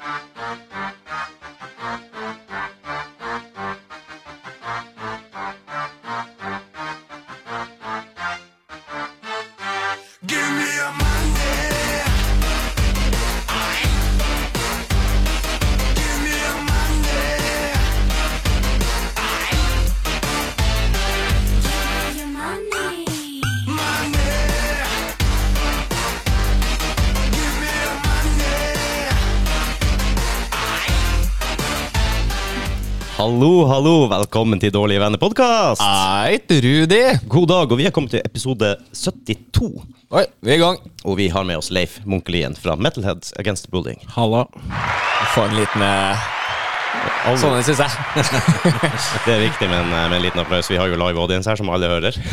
Música Hallo, velkommen til Dårlige venner-podkast. Eit, Rudi. God dag, og vi er kommet til episode 72. Oi, vi er i gang. Og vi har med oss Leif Munkelien fra Metalheads Against Bullying. Halla. Få en liten eh, Sånn syns jeg. Det er viktig med en, med en liten applaus. Vi har jo live audience her, som alle hører.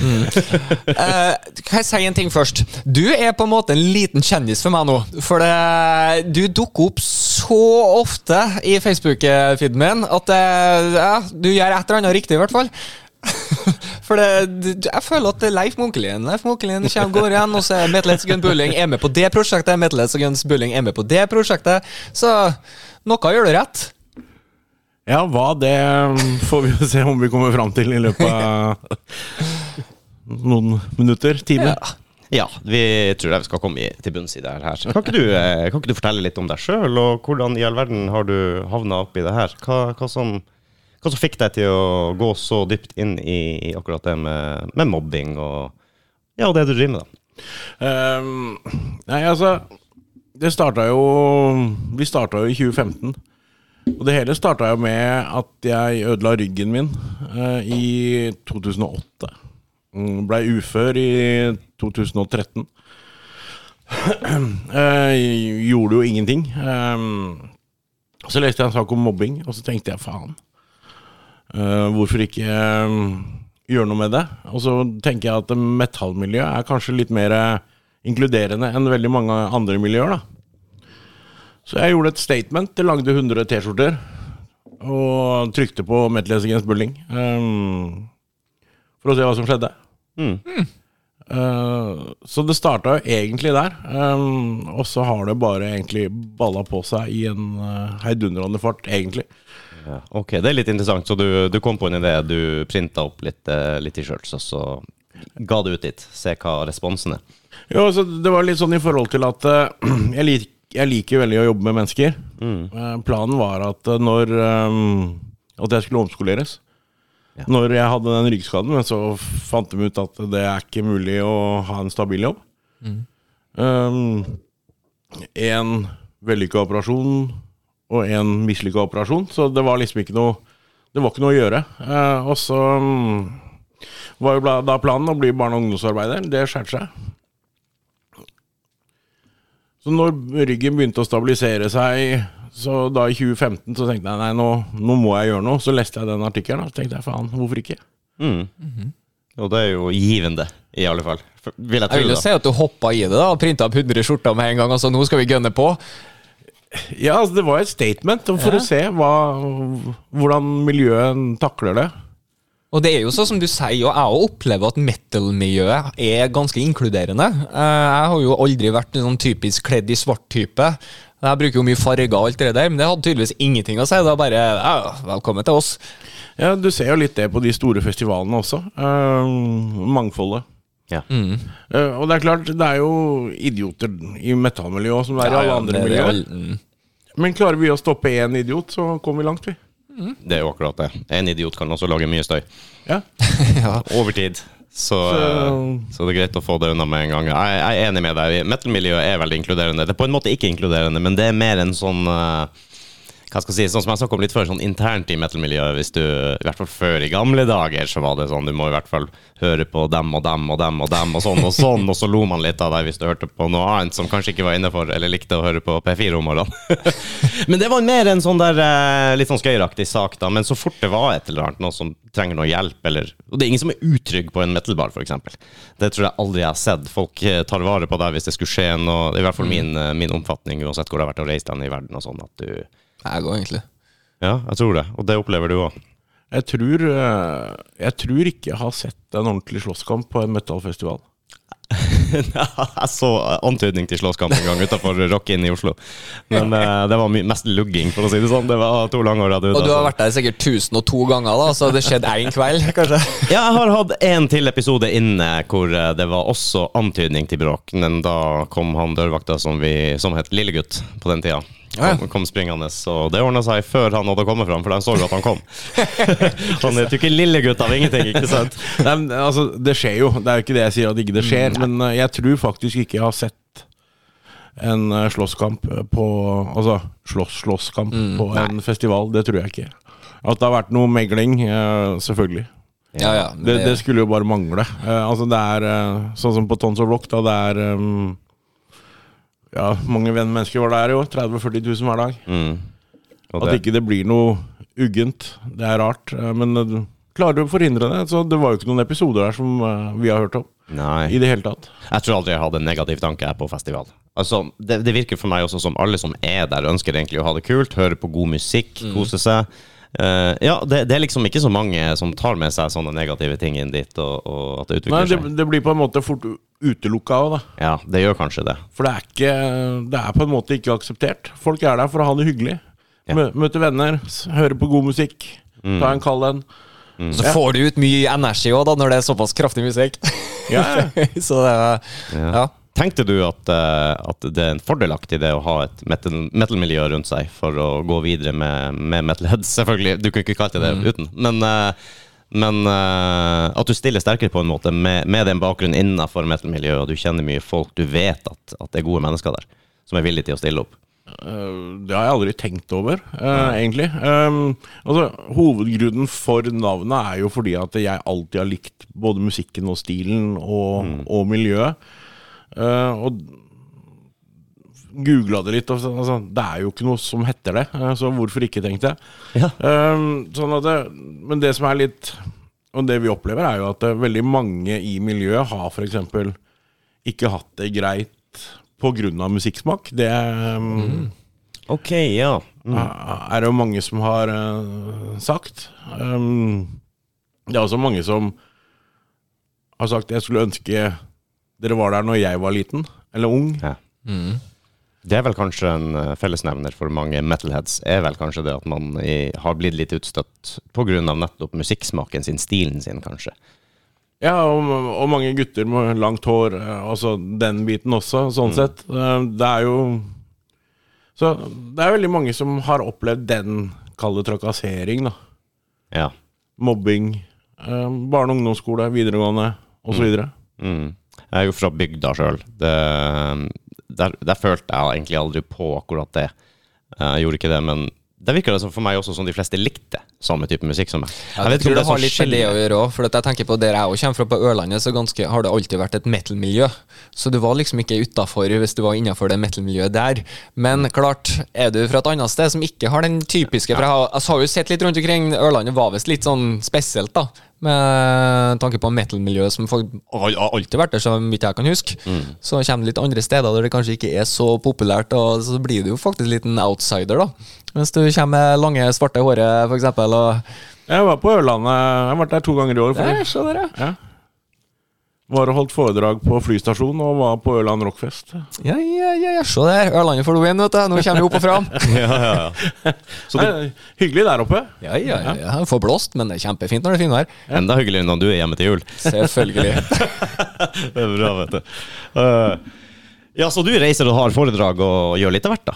Eh, kan jeg si en ting først? Du er på en måte en liten kjendis for meg nå. For det, du dukker opp så ofte i Facebook-feeden min at uh, ja, du gjør et eller annet riktig, i hvert fall. For det, jeg føler at det er Leif Munkelien Leif Munkelien kommer, går igjen, og så er Metalheads Gun Bulling er med på det prosjektet. Metalheads Heads Against Bullying er med på det prosjektet. Så noe gjør du rett. Ja, hva det får vi jo se om vi kommer fram til i løpet av noen minutter, timer. Ja, vi tror jeg vi skal komme til bunns i det her. Kan ikke, du, eh, kan ikke du fortelle litt om deg sjøl, og hvordan i all verden har du havna oppi det her? Hva, hva, som, hva som fikk deg til å gå så dypt inn i, i akkurat det med, med mobbing og ja, det du driver med, da? Um, nei, altså Det starta jo Vi starta jo i 2015. Og det hele starta jo med at jeg ødela ryggen min eh, i 2008. Mm, Blei ufør i 2013. Eh, gjorde jo ingenting. Ehm, så leste jeg en sak om mobbing, og så tenkte jeg faen. Eh, hvorfor ikke eh, gjøre noe med det? Og så tenker jeg at metallmiljøet er kanskje litt mer eh, inkluderende enn veldig mange andre miljøer. da. Så jeg gjorde et statement. Jeg lagde 100 T-skjorter og trykte på Metal Against Bullying ehm, for å se hva som skjedde. Mm. Uh, så det starta jo egentlig der. Um, og så har det bare egentlig balla på seg i en uh, heidundrende fart, egentlig. Ja, ok, det er litt interessant. Så du, du kom på en idé, du printa opp litt, eh, litt T-shirts, og så ga det ut dit. Se hva responsen er. Jo, så Det var litt sånn i forhold til at uh, jeg, lik, jeg liker veldig å jobbe med mennesker. Mm. planen var at eh, når eh, At jeg skulle omskoleres. Ja. Når jeg hadde den ryggskaden, men så fant de ut at det er ikke mulig å ha en stabil jobb. Um, en vellykka operasjon og en mislykka operasjon, så det var liksom ikke noe Det var ikke noe å gjøre. Uh, og så um, var jo da planen å bli barne- og ungdomsarbeider. Det skjærte seg. Så når ryggen begynte å stabilisere seg, så da i 2015, så tenkte jeg nei, nå, nå må jeg gjøre noe. Så leste jeg den artikkelen, og så tenkte jeg faen, hvorfor ikke? Mm. Og det er jo givende, i alle fall. Vil jeg Jeg vil jo si at du hoppa i det da og printa opp 100 skjorter med en gang. Altså, nå skal vi gønne på. Ja, altså, det var et statement for Ja. å se hva, hvordan miljøet takler det. Og det er jo sånn som du sier, og jeg opplever at metal-miljøet er ganske inkluderende. Eh, Jeg har jo aldri vært en sånn typisk kledd i svart type. Jeg bruker jo mye farger og alt det der, men det hadde tydeligvis ingenting å si. Det var bare ja, velkommen til oss. Ja, Du ser jo litt det på de store festivalene også. Uh, mangfoldet. Ja. Eh, og det er klart, det er jo idioter i metallmiljøet som det er i alle andre miljøer. mm. Men klarer vi å stoppe én idiot, så kommer vi langt, vi. Det er jo akkurat det. En idiot kan også lage mye støy. Ja. Over tid. Så, Så- så det er greit å få det unna med en gang. Jeg, jeg er enig med deg. Metal-miljøet er veldig inkluderende. Det er på en måte ikke inkluderende, men det er mer en sånn eh, hva skal jeg si, sånn som jeg snakka om litt før, sånn internt i metal-miljøet. Hvis du, i hvert fall før i gamle dager, så var det sånn du må i hvert fall høre på dem og dem og dem og dem og sånn og sånn, og så lo man litt av deg hvis du hørte på noe annet som kanskje ikke var innafor, eller likte å høre på P4 om morgenen. Men det var mer en sånn der eh, litt sånn skøyeraktig sak, da. Men så fort det var et eller annet, noe som trenger noe hjelp, eller Og det er ingen som er utrygg på en metal-bar, f.eks. Det tror jeg aldri jeg har sett. Folk eh, tar vare på deg hvis det skulle skje noe. I hvert fall min, eh, min omfatning, uansett hvor det har vært og reist hen i verden og sånn, at du Jeg òg, egentlig. Ja, jeg tror det. Og det opplever du òg. Jeg tror, eh, jeg tror ikke jeg har sett en ordentlig slåsskamp på en metallfestival. jeg så antydning til slåsskamp en gang utenfor Rock Inn i Oslo. Men uh, det var my mest lugging, for å si det sånn. Det var to langhåra duder. Og du har vært der sikkert 1002 ganger, da, så det skjedde én kveld, kanskje? Ja, jeg har hatt en til episode inne hvor eh, det var også antydning til bråk. Men da kom han dørvakta som, vi, som het Lillegutt på den tida. Kom, kom springende, og det ordna seg før han hadde kommet fram, for de så jo at han kom. han er jo ikke lillegutt av ingenting, ikke sant? Nei, men, altså, det skjer jo. Det er jo ikke det jeg sier at ikke det skjer. Men uh, jeg tror faktisk ikke jeg har sett en uh, slåsskamp på Altså slåss-slåsskamp på en festival. Det tror jeg ikke. At det har vært noe megling, uh, selvfølgelig. Ja, ja. det, Det, det skulle jo bare mangle. Eh, altså det er eh, sånn som på Tons of Rock, da det er um, Ja, mange mennesker var der i år. 30 000-40 000 hver dag. Mm. At ikke det blir noe uggent, det er rart. eh, men klarer du å forhindre det. Så det var jo ikke noen episoder der som eh, vi har hørt om nei. i det hele tatt. Jeg tror aldri jeg hadde en negativ tanke på festival. Altså, det, det virker for meg også som alle som er der, ønsker egentlig å ha det kult, høre på god musikk, kose seg. Eh, ja, det, det er liksom ikke så mange som tar med seg sånne negative ting inn dit, og, og at det utvikler Nei, det, seg. det blir på en måte fort utelukka òg, da. Ja, det gjør kanskje det. For det er, ikke, det er på en måte ikke akseptert. Folk er der for å ha det hyggelig. Ja. Møte venner, høre på god musikk, ta en kald en. Så får du ut mye energi òg, da, når det er såpass kraftig musikk. Ja, ja. så det er Ja. Ja. Tenkte du at, eh, at det er en fordelaktig det å ha et metal- metal-miljø rundt seg for å gå videre med, med metalheads? Selvfølgelig, du kunne ikke kalt det det uten. Men, eh, men eh, at du stiller sterkere på en måte med, med den bakgrunnen innenfor metal-miljøet, og du kjenner mye folk, du vet at, at det er gode mennesker der som er villige til å stille opp. Det har jeg aldri tenkt over, uh, egentlig. Um, altså, hovedgrunnen for navnet er jo fordi at jeg alltid har likt både musikken og stilen og, og miljøet. Eh, og googla det litt, og så, altså, det er jo ikke noe som heter det, eh, så hvorfor ikke, tenkte jeg. Ja. Um, sånn at det, men det som er litt Og det vi opplever, er jo at eh, veldig mange i miljøet har f.eks. ikke hatt det greit pga. musikksmak. Det um, Ok, ja. er det jo mange som har uh, sagt. Um, det er også mange som har sagt jeg skulle ønske dere var der når jeg var liten, eller ung. ja. Det er vel kanskje en eh, fellesnevner for mange metalheads, er vel kanskje det at man i, har blitt litt utstøtt pga. nettopp musikksmaken sin, stilen sin, kanskje. Ja, og, og mange gutter med langt hår, eh, altså den biten også, sånn sett. Eh, Det er jo Så det er veldig mange som har opplevd den kalde trakassering, da. Ja. Mobbing. Barne- og ungdomsskole, videregående osv. Mm. Jeg er jo fra bygda sjøl. Der, der følte jeg egentlig aldri på akkurat det. Jeg gjorde ikke det, men det virker det som for meg også som de fleste likte samme type musikk som meg. Jeg, Jeg vet ikke om det, det har litt med det å gjøre òg. For jeg tenker på Der jeg også kommer fra, på Ørlandet, så ganske, har det alltid vært et metal-miljø. Så du var liksom ikke utafor hvis du var innafor det metal-miljøet der. Men klart, er du fra et annet sted som ikke har den typiske For jeg har, jeg har jo sett litt rundt omkring. Ørlandet var visst litt sånn spesielt, da. Med tanke på metal-miljøet som folk har har alltid vært der, så vidt jeg kan huske. Så kommer det litt andre steder der det kanskje ikke er så populært, og så blir du jo faktisk litt en outsider, da. Hvis du kommer med lange, svarte håret, for eksempel, og Jeg var på Ørlandet. Jeg har vært der to ganger i år. Der, For, dere. der, ja. Var og holdt foredrag på flystasjonen og var på Ørland Rockfest. Ja, ja, ja, ja. Se der. Ørlandet får du inn, vet du. Nå kommer vi opp og fram. Ja, ja, ja. Så det er hyggelig der oppe. Ja, ja, ja. ja. Får blåst, men det er kjempefint når det er finvær. Ja. enda hyggeligere når du er hjemme til jul. Selvfølgelig. Det er bra, vet du. Uh, ja, så du reiser og har foredrag og gjør litt av hvert, da?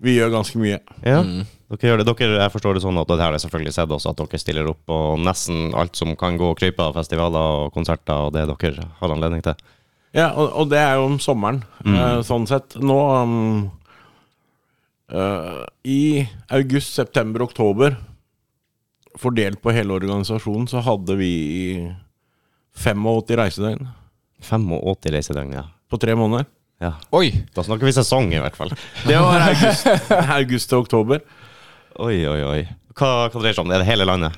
Vi gjør ganske mye. Ja. Dere gjør det. Dere, jeg forstår det sånn at det her jeg selvfølgelig sett også, at dere stiller opp på nesten alt som kan gå og krype av festivaler og konserter, og det dere har anledning til. Ja, og, og det er jo om sommeren, eh, sånn sett. Nå um, uh, I august, september, oktober, fordelt på hele organisasjonen, så hadde vi 85 reisedøgn 85 reisedøgn, ja. på tre måneder. ja. Oi. Da snakker vi sesong, i hvert fall. Det var august, august til oktober. Oi, oi, oi. Hva, hva dreier det seg om? Er det hele landet?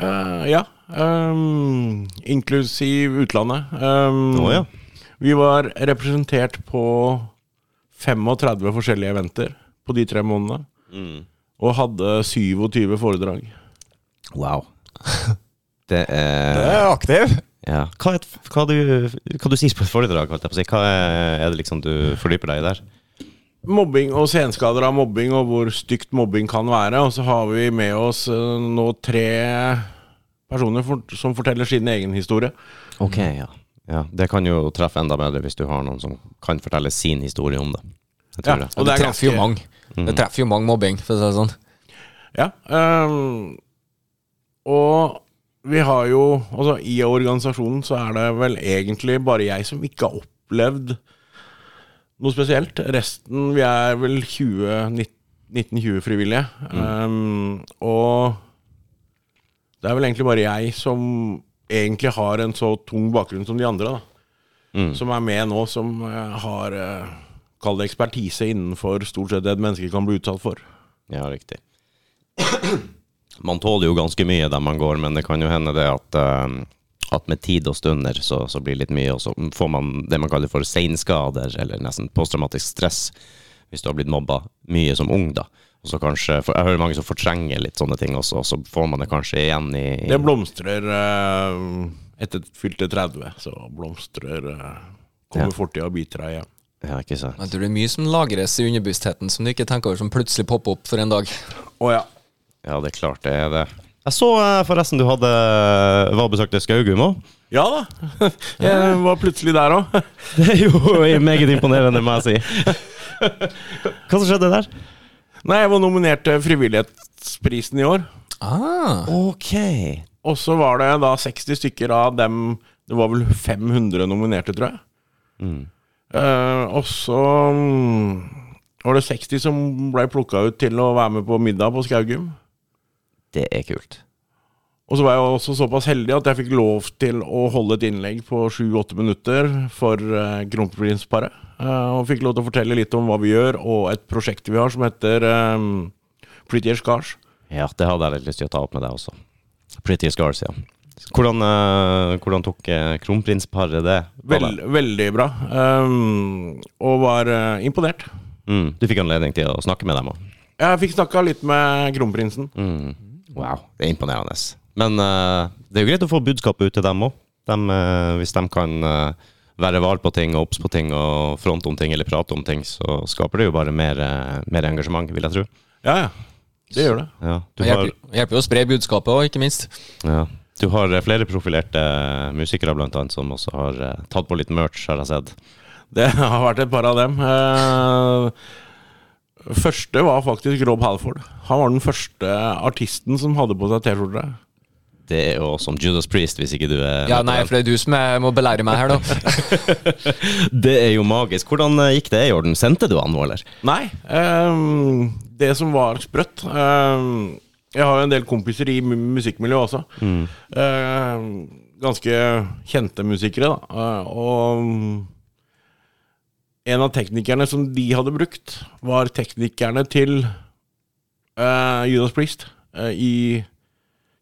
Eh, ja. Um, inklusiv utlandet. Um, Å ja. Vi var representert på 35 forskjellige eventer på de tre månedene. Og hadde 27 foredrag. Wow. Det er er aktiv. Ja. Hva, er, et- hva, du, hva du sier på et foredrag, holdt jeg på å si? Hva er, er det liksom du fordyper deg i der? Mobbing og senskader av mobbing, og hvor stygt mobbing kan være. Og så har vi med oss eh, nå tre personer for, som forteller sin egen historie. Ok, ja. ja. Det kan jo treffe enda bedre hvis du har noen som kan fortelle sin historie om det. Ja, det. og det, det er treffer jo mange. mange. Det treffer jo mange mobbing, for å si det sånn. Ja. Um, og vi har jo Altså, i organisasjonen så er det vel egentlig bare jeg som ikke har opplevd noe spesielt. Resten Vi er vel 20 1920 frivillige. Um, og det er vel egentlig bare jeg som egentlig har en så tung bakgrunn som de andre, da. Mm. Som er med nå, som eh, har uh, Kall det ekspertise innenfor stort sett det et menneske kan bli utsatt for. Ja, riktig. Man tåler jo ganske mye der man går, men det kan jo hende det at, eh, at med tid og stunder så, så blir det litt mye, og så får man det man kaller for seinskader, eller nesten posttraumatisk stress, hvis du har blitt mobba mye som ung, da. Og så kanskje, for Jeg hører mange som fortrenger litt sånne ting også, og så får man det kanskje igjen i, i Det blomstrer eh, etter fylte 30, så blomstrer eh, Kommer Ja. fortida og biter deg igjen. Ja, ikke sant. Jeg tror det er mye som lagres i underbevisstheten som du ikke tenker over, som plutselig popper opp for en dag. Å ja. Ja, det er klart det er det. Jeg så eh, forresten du hadde var og besøkte Skaugum òg. Ja da. Jeg var plutselig der òg. Det er jo meget imponerende, må jeg si. Hva som skjedde der? Nei, jeg var nominert til Frivillighetsprisen i år. Ah, Ok. Og så var det da 60 stykker av dem Det var vel 500 nominerte, tror jeg. Mm. Eh, og så mm, var det 60 som ble plukka ut til å være med på middag på Skaugum. Det er kult. Og så var jeg også såpass heldig at jeg fikk lov til å holde et innlegg på 7-8 minutter for uh, kronprinsparet. Uh, og fikk lov til å fortelle litt om hva vi gjør, og et prosjekt vi har som heter um, Pretty Scars. Ja, det hadde jeg litt lyst til å ta opp med deg også. Pretty Scars, ja. Hvordan, uh, hvordan tok kronprinsparet det? Vel, veldig bra. Um, og var imponert. Mm, du fikk anledning til å snakke med dem òg? Jeg fikk snakka litt med kronprinsen. Mm. Wow, det er imponerende. Men uh, det er jo greit å få budskapet ut til dem òg. hvis de kan uh, være var på ting og obs på ting og fronte om ting eller prate om ting, så skaper det jo bare mer, mer engasjement, vil jeg tro. Ja, ja. Det gjør det. Ja, du det har, hjelper, hjelper jo å spre budskapet òg, ikke minst. ja. Du har flere profilerte musikere blant annet som også har tatt på litt merch, har jeg sett. Det har vært et par av dem. Eh, første var faktisk Rob Halford. Han var den første artisten som hadde på seg T-skjorte. Det er jo som Judas Priest, hvis ikke du er Ja, nei, for det er du som er, må belære meg her, da. Det er jo magisk. Hvordan eh, gikk det i orden? Sendte du han nå, eller? Nei, Um, det som var sprøtt um, Jeg har jo en del kompiser i musikkmiljøet også. Ehm, ganske kjente musikere, da. Eh, og en av teknikerne som de hadde brukt, var teknikerne til uh, Judas Priest uh, i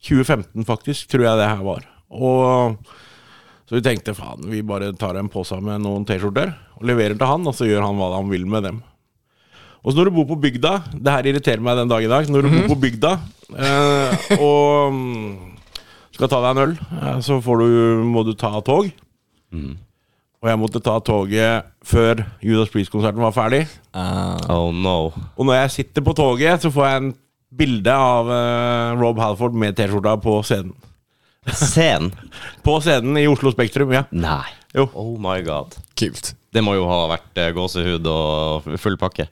2015, faktisk, tror jeg det her var. Og så vi tenkte faen, vi bare tar en pose med noen T-skjorter og leverer til han, og så gjør han hva han vil med dem. Og så når du bor på bygda Det her irriterer meg den dag i dag. Når du bor på bygda uh, og um, skal ta deg en øl, så får du, må du ta tog. Og jeg måtte ta toget før Judas Priest-konserten var ferdig. Uh, Oh no. Og når jeg sitter på toget, så får jeg en bilde av uh, Rob Halford med T-skjorta på scenen. Scenen? På scenen i Oslo Spektrum, ja. Nei. Jo. Oh my god. kult. Det må jo ha vært uh, gåsehud og full pakke.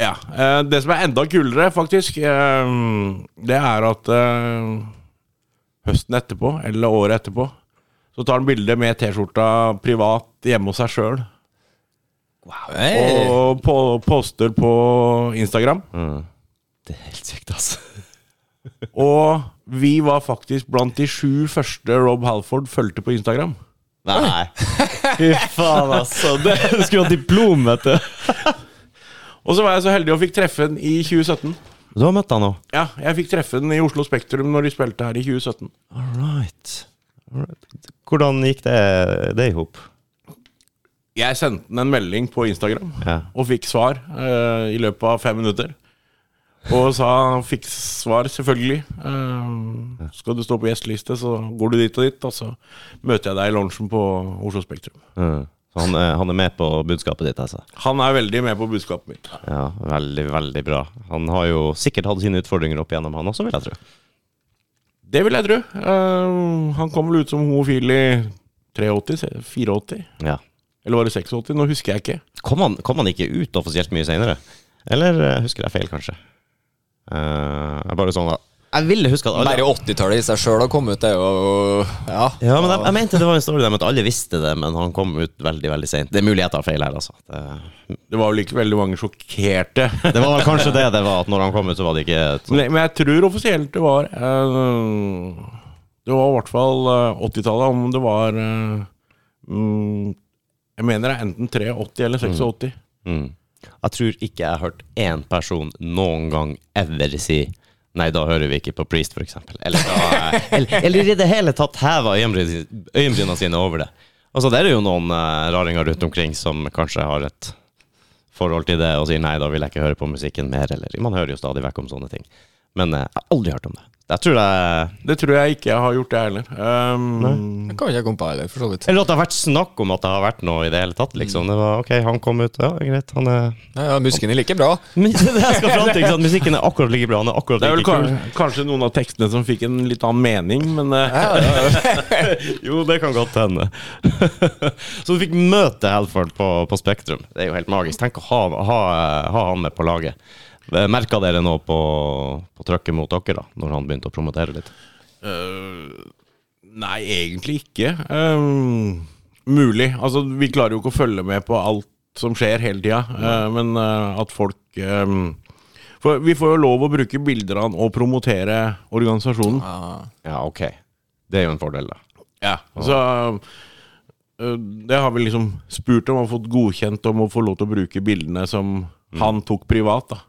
Ja, eh, Det som er enda kulere, faktisk, det er at høsten etterpå, eller året etterpå, så tar han bilde med T-skjorta privat hjemme hos seg sjøl. Hey. Og på, poster på Instagram. Det er helt sykt, altså. Og vi var faktisk blant de sju første Rob Halford fulgte på Instagram. Nei. Fy faen, altså. Det, skulle hatt diplom, vet du. Og så var jeg så heldig og fikk treffe den i 2017. Du har møtt han nå? Ja, jeg fikk treffe den i Oslo Spektrum når de spilte her i 2017. All right. Hvordan gikk det, det i hop? Jeg sendte den en melding på Instagram Ja. og fikk svar uh, i løpet av fem minutter. Og sa han fikk svar, selvfølgelig. Eh, skal du stå på gjesteliste, så går du dit og dit, og så møter jeg deg i lunsjen på Oslo Spektrum. Mm. Så han, er- han er med på budskapet ditt, altså? Han er veldig med på budskapet mitt. Ja, veldig, veldig bra. Han har jo sikkert hatt sine utfordringer opp igjennom, han også, vil jeg tro. Det vil jeg tro. Uh, han kom vel ut som homofil i 83? 84? Ja. Eller var det 86? Nå husker jeg ikke. Kom han, kom han ikke ut offisielt mye senere? Eller uh, husker jeg feil, kanskje? Uh, bare sånn da Jeg ville huske at alle Bare 80-tallet i seg sjøl har kommet ut, det er jo Ja. Ja, men jeg, jeg mente det var en story der med at alle visste det, men han kom ut veldig veldig sent. Det er mulig jeg tar feil her, altså. Det, Det var vel ikke veldig mange sjokkerte. det var vel kanskje det det var, at når han kom ut, så var det ikke et Men, men jeg tror offisielt det var uh, Det var i hvert fall uh, 80-tallet. Om det var uh, um, Jeg mener det er enten 83 eller 86. mm. Jeg tror ikke jeg har hørt én person noen gang ever si Nei, da hører vi ikke på Priest, eksempel. Eller, da, eller, eller i det hele tatt heva øyenbryn- øyenbryna sine over det. Altså, det er jo noen uh, raringer rundt omkring som kanskje har et forhold til det og sier nei, da vil jeg ikke høre på musikken mer, eller Man hører jo stadig vekk om sånne ting. Men eh, jeg har aldri hørt om det. Jeg tror det Det tror jeg ikke jeg har gjort, det heller. Um, Det kan ikke jeg komme på heller, for så vidt. Eller at det har vært snakk om at det har vært noe i det hele tatt, liksom. Det var ok, han kom ut, ja, greit, han er Ja, ja, Musikken er like bra. Det jeg skal fram til, ikke sant? Musikken er akkurat like bra, han er akkurat det er vel like kul. kanskje noen av tekstene som fikk en litt annen mening, men uh, Jo, det kan godt hende. Så du fikk møte Halford på, på Spektrum. Det er jo helt magisk. Tenk å ha, ha, ha han med på laget. Merka dere noe på, på trøkket mot dere da, når han begynte å promotere litt? Uh, Nei, egentlig ikke. Uh, mulig. Altså, vi klarer jo ikke å følge med på alt som skjer hele tida, uh, men eh, at folk for Vi får jo lov å bruke bilder av han og promotere organisasjonen. Ja, ok. Det er jo en fordel, da. Ja, så Det har vi liksom spurt om og fått godkjent om å få lov til å bruke bildene som han tok privat. da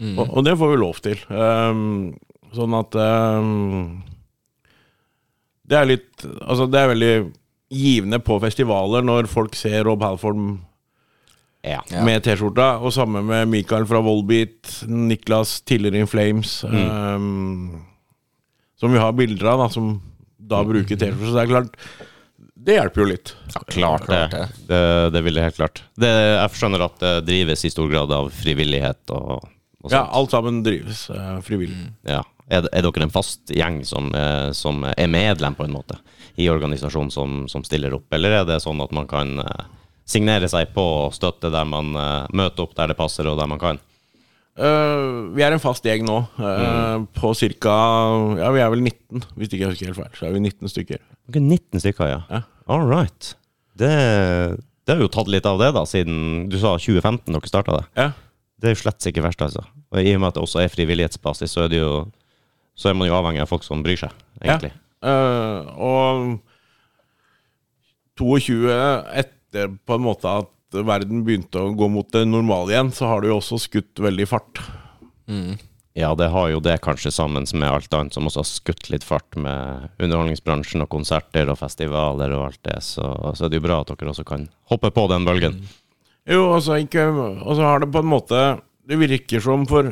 og, og det får vi lov til. Um, sånn at um, Det er litt Altså, det er veldig givende på festivaler når folk ser Rob Halford Ja. Ja. med T-skjorta, og sammen med Mikael fra Volbeat, Niklas tidligere In Flames, um, som vi har bilder av, da, som da bruker T-skjorte. Så det er klart, det hjelper jo litt. Klart det. Klart det. Det, det vil jeg helt klart. Det, jeg skjønner at det drives i stor grad av frivillighet og Ja, sånt. alt sammen drives uh, frivillig. Ja. Er, er dere en fast gjeng som, uh, som er medlem, på en måte, i organisasjonen som, som stiller opp, eller er det sånn at man kan uh, signere seg på og støtte der man møter opp der det passer, og der man kan? Eh, vi er en fast gjeng nå, mm. på ca. Ja, vi er vel 19, hvis ikke jeg husker helt feil. Så er vi 19 stykker. Ok, 19 stykker, ja. Ja. All right. Det, det har jo tatt litt av det, da, siden du sa 2015 dere starta det. Ja. Det er jo slett ikke verst, altså. Og I og med at det også er frivillighetsbasis, så er, det jo, så er man jo avhengig av folk som bryr seg, egentlig. Eh, og 22 etter på en måte at verden begynte å gå mot det normale igjen, så har det jo også skutt veldig fart. Ja, det har jo det kanskje sammen med alt annet som også har skutt litt fart med underholdningsbransjen og konserter og festivaler og alt det, så, så er det jo bra at dere også kan hoppe på den bølgen. Jo, altså ikke Og så har det på en måte Det virker som For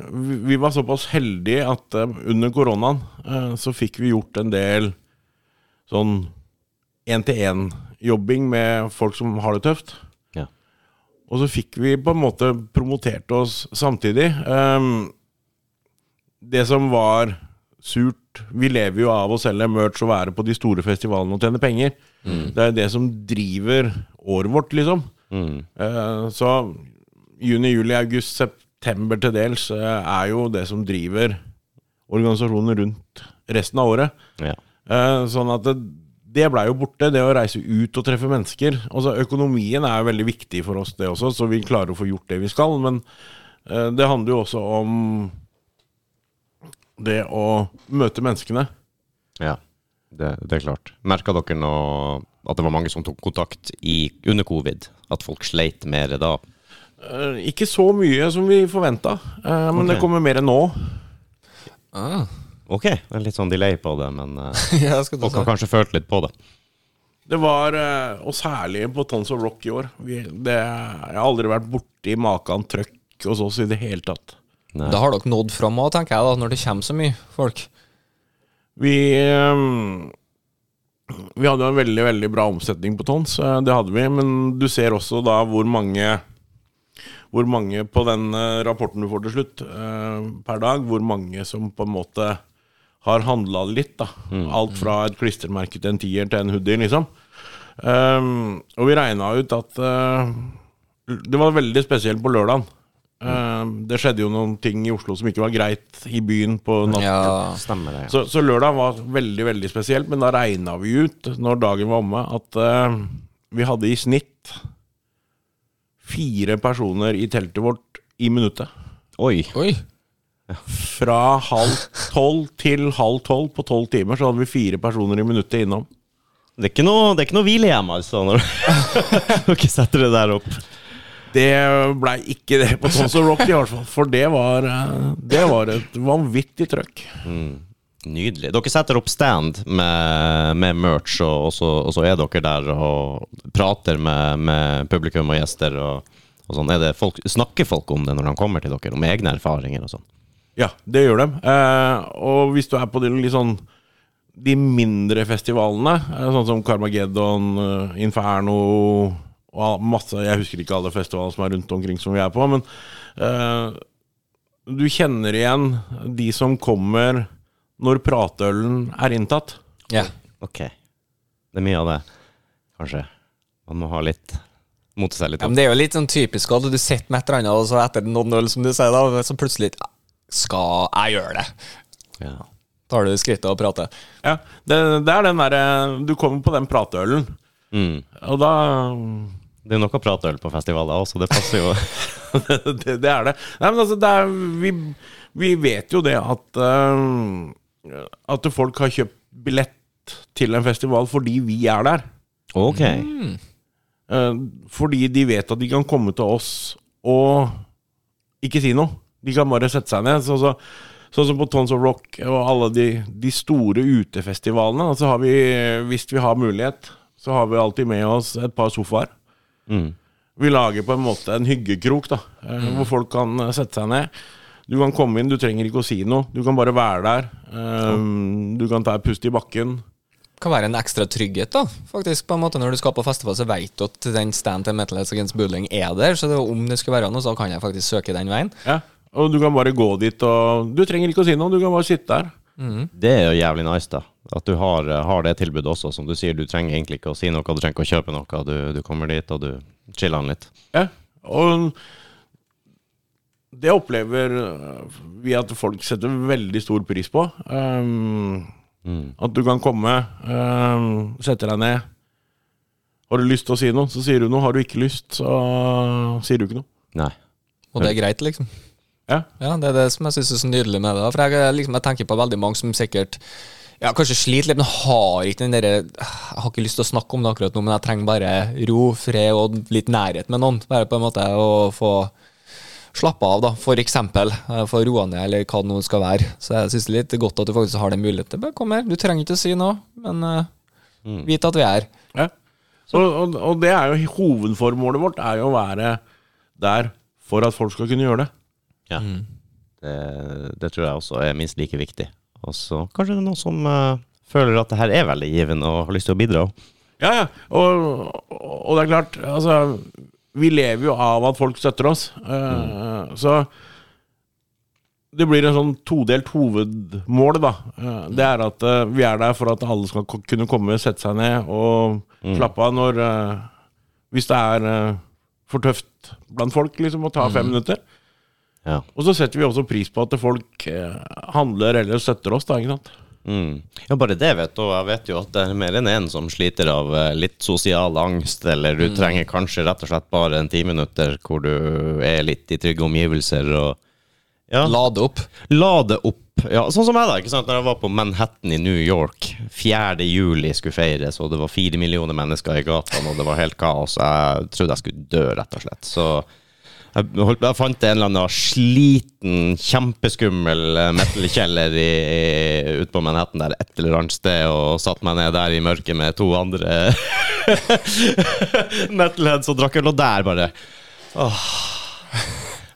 vi, var såpass heldige at eh, under koronaen eh, så fikk vi gjort en del sånn én-til-én-jobbing med folk som har det tøft. Ja. Og så fikk vi på en måte promotert oss samtidig. Ehm, det som var surt Vi lever jo av å selge merch og være på de store festivalene og tjene penger. Det er det som driver året vårt, liksom. Mm. Eh, Så juni, juli, august, september til dels eh, er jo det som driver organisasjonen rundt resten av året. Ja. Eh, Sånn at det, det blei jo borte, det å reise ut og treffe mennesker. Altså Økonomien er jo veldig viktig for oss, det også, så vi klarer å få gjort det vi skal. Men det handler jo også om det å møte menneskene. Ja, det, det er klart. Merka dere nå at det var mange som tok kontakt i, under covid? At folk sleit mer da? Eh, Ikke så mye som vi forventa, men det kommer mer nå. Ah. Ok, det er litt sånn delay på det, men uh, ja, skal folk har kanskje følt litt på det. Det var, eh, og særlig på Tons of Rock i år vi, det, Jeg har aldri vært borti maken trøkk hos oss i det hele tatt. Nei. Da har dere nådd fram òg, tenker jeg, da, når det kommer så mye folk. Vi ehm, Vi hadde jo en veldig veldig bra omsetning på tons, eh, det hadde vi. Men du ser også da hvor mange Hvor mange på den eh, rapporten du får til slutt eh, per dag, hvor mange som på en måte har handla litt. da Alt fra et klistremerke til en tier til en hoodie, liksom. Ehm, og vi regna ut at det var veldig spesielt på lørdagen. Ehm, det skjedde jo noen ting i Oslo som ikke var greit i byen på natt. Ja. Stemmer det. Ja. Så, så lørdag var veldig veldig spesielt, men da regna vi ut, når dagen var omme, at uh, vi hadde i snitt fire personer i teltet vårt i minuttet. Oi. Oi. Fra halv tolv til halv tolv på tolv timer så hadde vi fire personer i minuttet innom. Det er ikke noe, det er ikke noe hvilehjem, altså, når dere setter det der opp. Det blei ikke det på Tons of Rock, i hvert fall. For det var, eh, det var et vanvittig trøkk. Nydelig. Dere setter opp stand med, med merch, og, og, så, og så er dere der og prater med, med publikum og gjester. Og, og sånn. Det folk, snakker folk om det når de kommer til dere, om egne erfaringer og sånn? Ja, det gjør de. Eh, og hvis du er på de sånn de mindre festivalene, eh, sånn som Carmageddon, eh, Inferno og masse Jeg husker ikke alle festivaler som er rundt omkring som vi er på, men uh, du kjenner igjen de som kommer når prateølen er inntatt. Ja. Ok. Det er mye av det, kanskje. Man må ha litt mote seg litt Ja, men det er jo litt sånn typisk at du sitter med et eller annet, og så etter noen øl, som du sier, da, så plutselig Skal jeg gjøre det? Ja. Tar du skrittet og prater. Ja, det, det er den derre Du kommer på den prateølen, Mm. og da Det er nok å prate øl på festivaler også, det passer jo. det, det er det. Nei, men altså, det er, vi, vi vet jo det at uh, At folk har kjøpt billett til en festival fordi vi er der. Ok. Eh, fordi de vet at de kan komme til oss og ikke si noe. De kan bare sette seg ned. Så, så, sånn som på Tons of Rock og alle de, de store utefestivalene. Så har vi, hvis vi har mulighet, så har vi alltid med oss et par sofaer. Mm. Vi lager på en måte en hyggekrok, da, mm. hvor folk kan eh, sette seg ned. Du kan komme inn, du trenger ikke å si noe. Du kan bare være der. Um, Du kan ta et pust i bakken. Det kan være en ekstra trygghet, da. Faktisk, på en måte Når du skal på festival, så vet du at den stand til Metal Heads Against Bullying er der. Så det, om det skulle være noe, så kan jeg faktisk søke den veien. Ja. Og du kan bare gå dit, og du trenger ikke å si noe. Du kan bare sitte der. Det er jo jævlig nice, da. At du har, har det tilbudet også. Som du sier, du trenger egentlig ikke å si noe, du trenger ikke å kjøpe noe. Du, du kommer dit, og du chiller an litt. Ja. Og det opplever øh, vi at folk setter veldig stor pris på. Um, At du kan komme, um, sette deg ned. Har du lyst til å si noe, så sier du noe. Har du ikke lyst, så sier du ikke noe. Nei. Og det er greit, liksom. Ja. Ja, Det er det som jeg syns er så nydelig med det. For jeg, liksom, jeg tenker på veldig mange som sikkert ja, kanskje sliter litt, men har ikke den derre Jeg har ikke lyst til å snakke om det akkurat nå, men jeg trenger bare ro, fred og litt nærhet med noen. Bare på en måte å få slappe av, da. For eksempel. Få roa ned, eller hva det nå skal være. Så jeg syns det er litt godt at du faktisk har den muligheten. Bare kom her. Du trenger ikke å si noe, men uh, vit at vi er. Ja. Og, og, og det er jo hovedformålet vårt, er jo å være der for at folk skal kunne gjøre det. Ja. Det, det tror jeg også er minst like viktig. Og så kanskje det er noen som uh, føler at det her er veldig givende og har lyst til å bidra. Ja, ja. Og, og det er klart, altså Vi lever jo av at folk støtter oss. Eh, Så det blir en sånn todelt hovedmål, da. Uh, Det er at vi er der for at alle skal kunne komme, sette seg ned og slappe av når Hvis det er for tøft blant folk, liksom, å ta fem minutter. Ja. Og så setter vi også pris på at folk eh, handler eller støtter oss, da. ikke sant? Mm. Ja, bare det vet du. Jeg vet jo at det er mer enn én som sliter av eh, litt sosial angst, eller du trenger kanskje rett og slett bare en ti minutter hvor du er litt i trygge omgivelser og ja, Lade opp. lade opp. Ja, sånn som jeg, da. ikke sant? Når jeg var på Manhattan i New York 4. juli skulle feires, og det var fire millioner mennesker i gatene, og det var helt kaos. Jeg trodde jeg skulle dø, rett og slett. Så jeg, holdt, jeg fant en eller annen sliten, kjempeskummel eh, metal-kjeller ute på Manhattan der et eller annet sted, og satte meg ned der i mørket med to andre metalheads og drakk øl, og der bare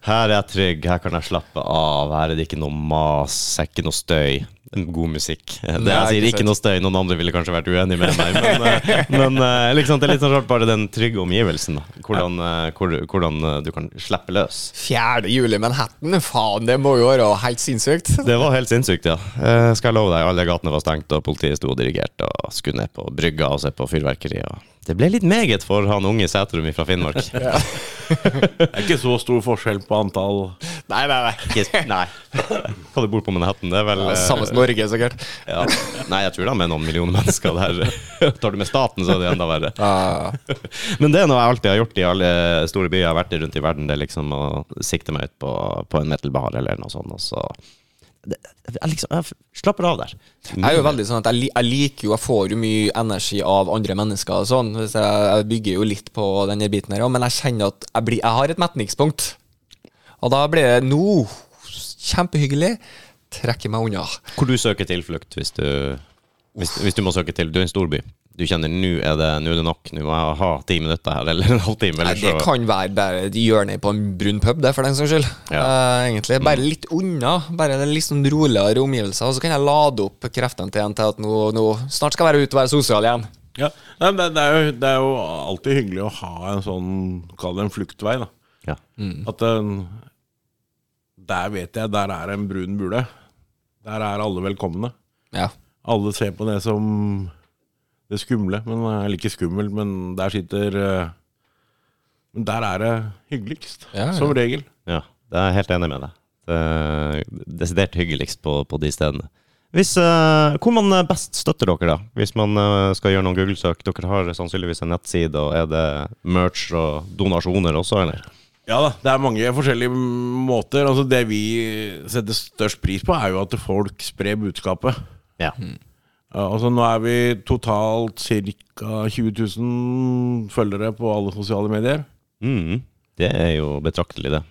Her er jeg trygg, her kan jeg slappe av, her er det ikke noe mas, ikke noe støy. God musikk. Det Nei, jeg sier ikke noe støy, noen andre ville kanskje vært uenig med meg, men, eh, men liksom, det er litt sånn rart bare den trygge omgivelsen. da. Hvordan, eh, hvor, hvordan du kan slippe løs. 4. juli Manhattan, faen, det må jo være helt sinnssykt. Det var helt sinnssykt, ja. Skal jeg love deg, alle gatene var stengt, og politiet sto og dirigerte og skulle ned på brygga og se på fyrverkeri. Og det ble litt meget for han unge Sæterum fra Finnmark. Det er ikke så stor forskjell på antall Nei, nei, nei. Ikke, nei. Hva du bor på Manhattan, det er vel Ja, eh, Samme som Norge, sikkert. ja. Nei, jeg tror det er med noen millioner mennesker der. Tar du med staten, så er det enda verre. Ja. Men det er noe jeg alltid har gjort i alle store byer jeg har vært i rundt i verden. Det er liksom å sikte meg ut på, på en metal-bar eller noe sånt. Og så jeg liksom, jeg slapper av der. Jeg er jo veldig sånn at jeg, jeg liker jo Jeg får jo mye energi av andre mennesker og sånn. Så jeg, jeg bygger jo litt på denne biten her, men jeg kjenner at jeg, blir, jeg har et metningspunkt. Og da blir det nå kjempehyggelig. Trekker meg unna. Hvor du søker tilflukt hvis du, hvis, hvis du må søke til Du er en storby. Du kjenner nå er det, nå er det nok. Nå må jeg ha ti minutter her, eller en halvtime. Nei, det kan være bare et hjørne på en brun pub, det, for den saks skyld. Ja. Uh, egentlig. Bare litt unna. Bare litt sånn roligere omgivelser. Og så kan jeg lade opp kreftene til en til at nå, nå snart skal jeg være ute og være sosial igjen. Ja, Nei, det, det, er jo, det er jo alltid hyggelig å ha en sånn Kall det en fluktvei. da ja. At eh, Der vet jeg, der er en brun bule. Der er alle velkomne. Ja. Alle ser på det som det skumle. Men, eller ikke skummelt, men der sitter eh, Men der er det hyggeligst. Ja, ja. Som regel. Ja, det er jeg helt enig med deg. Det er desidert hyggeligst på, på de stedene. Hvis, eh, hvor man eh, best støtter dere, da? Hvis man skal gjøre noen Google-søk. Dere har sannsynligvis en nettside, og er det merch og donasjoner også, eller? Ja da, det er mange forskjellige måter. Altså Det vi setter størst pris på, er jo at folk sprer budskapet. Ja. Mm. altså Nå er vi totalt ca. 20 000 følgere på alle sosiale medier. Mm, det er jo betraktelig, det.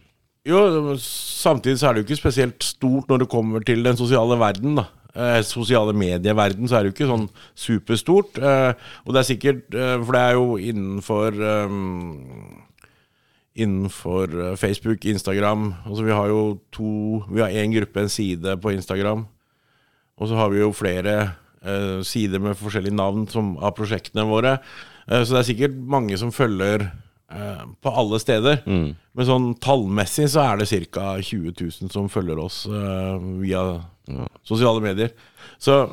Jo, samtidig så er det jo ikke spesielt stort når det kommer til den sosiale verden, da. Eh, sosiale medieverden, så er det jo ikke sånn superstort. Eh, og det er sikkert eh, For det er jo innenfor eh, Innenfor eh, Facebook, Instagram Altså vi har jo to Vi har én gruppe, en side på Instagram. Og så har vi jo flere eh, sider med forskjellige navn som, av prosjektene våre. Eh, så det er sikkert mange som følger eh, på alle steder. Men sånn tallmessig så er det ca. 20 000 som følger oss eh, via sosiale medier. Så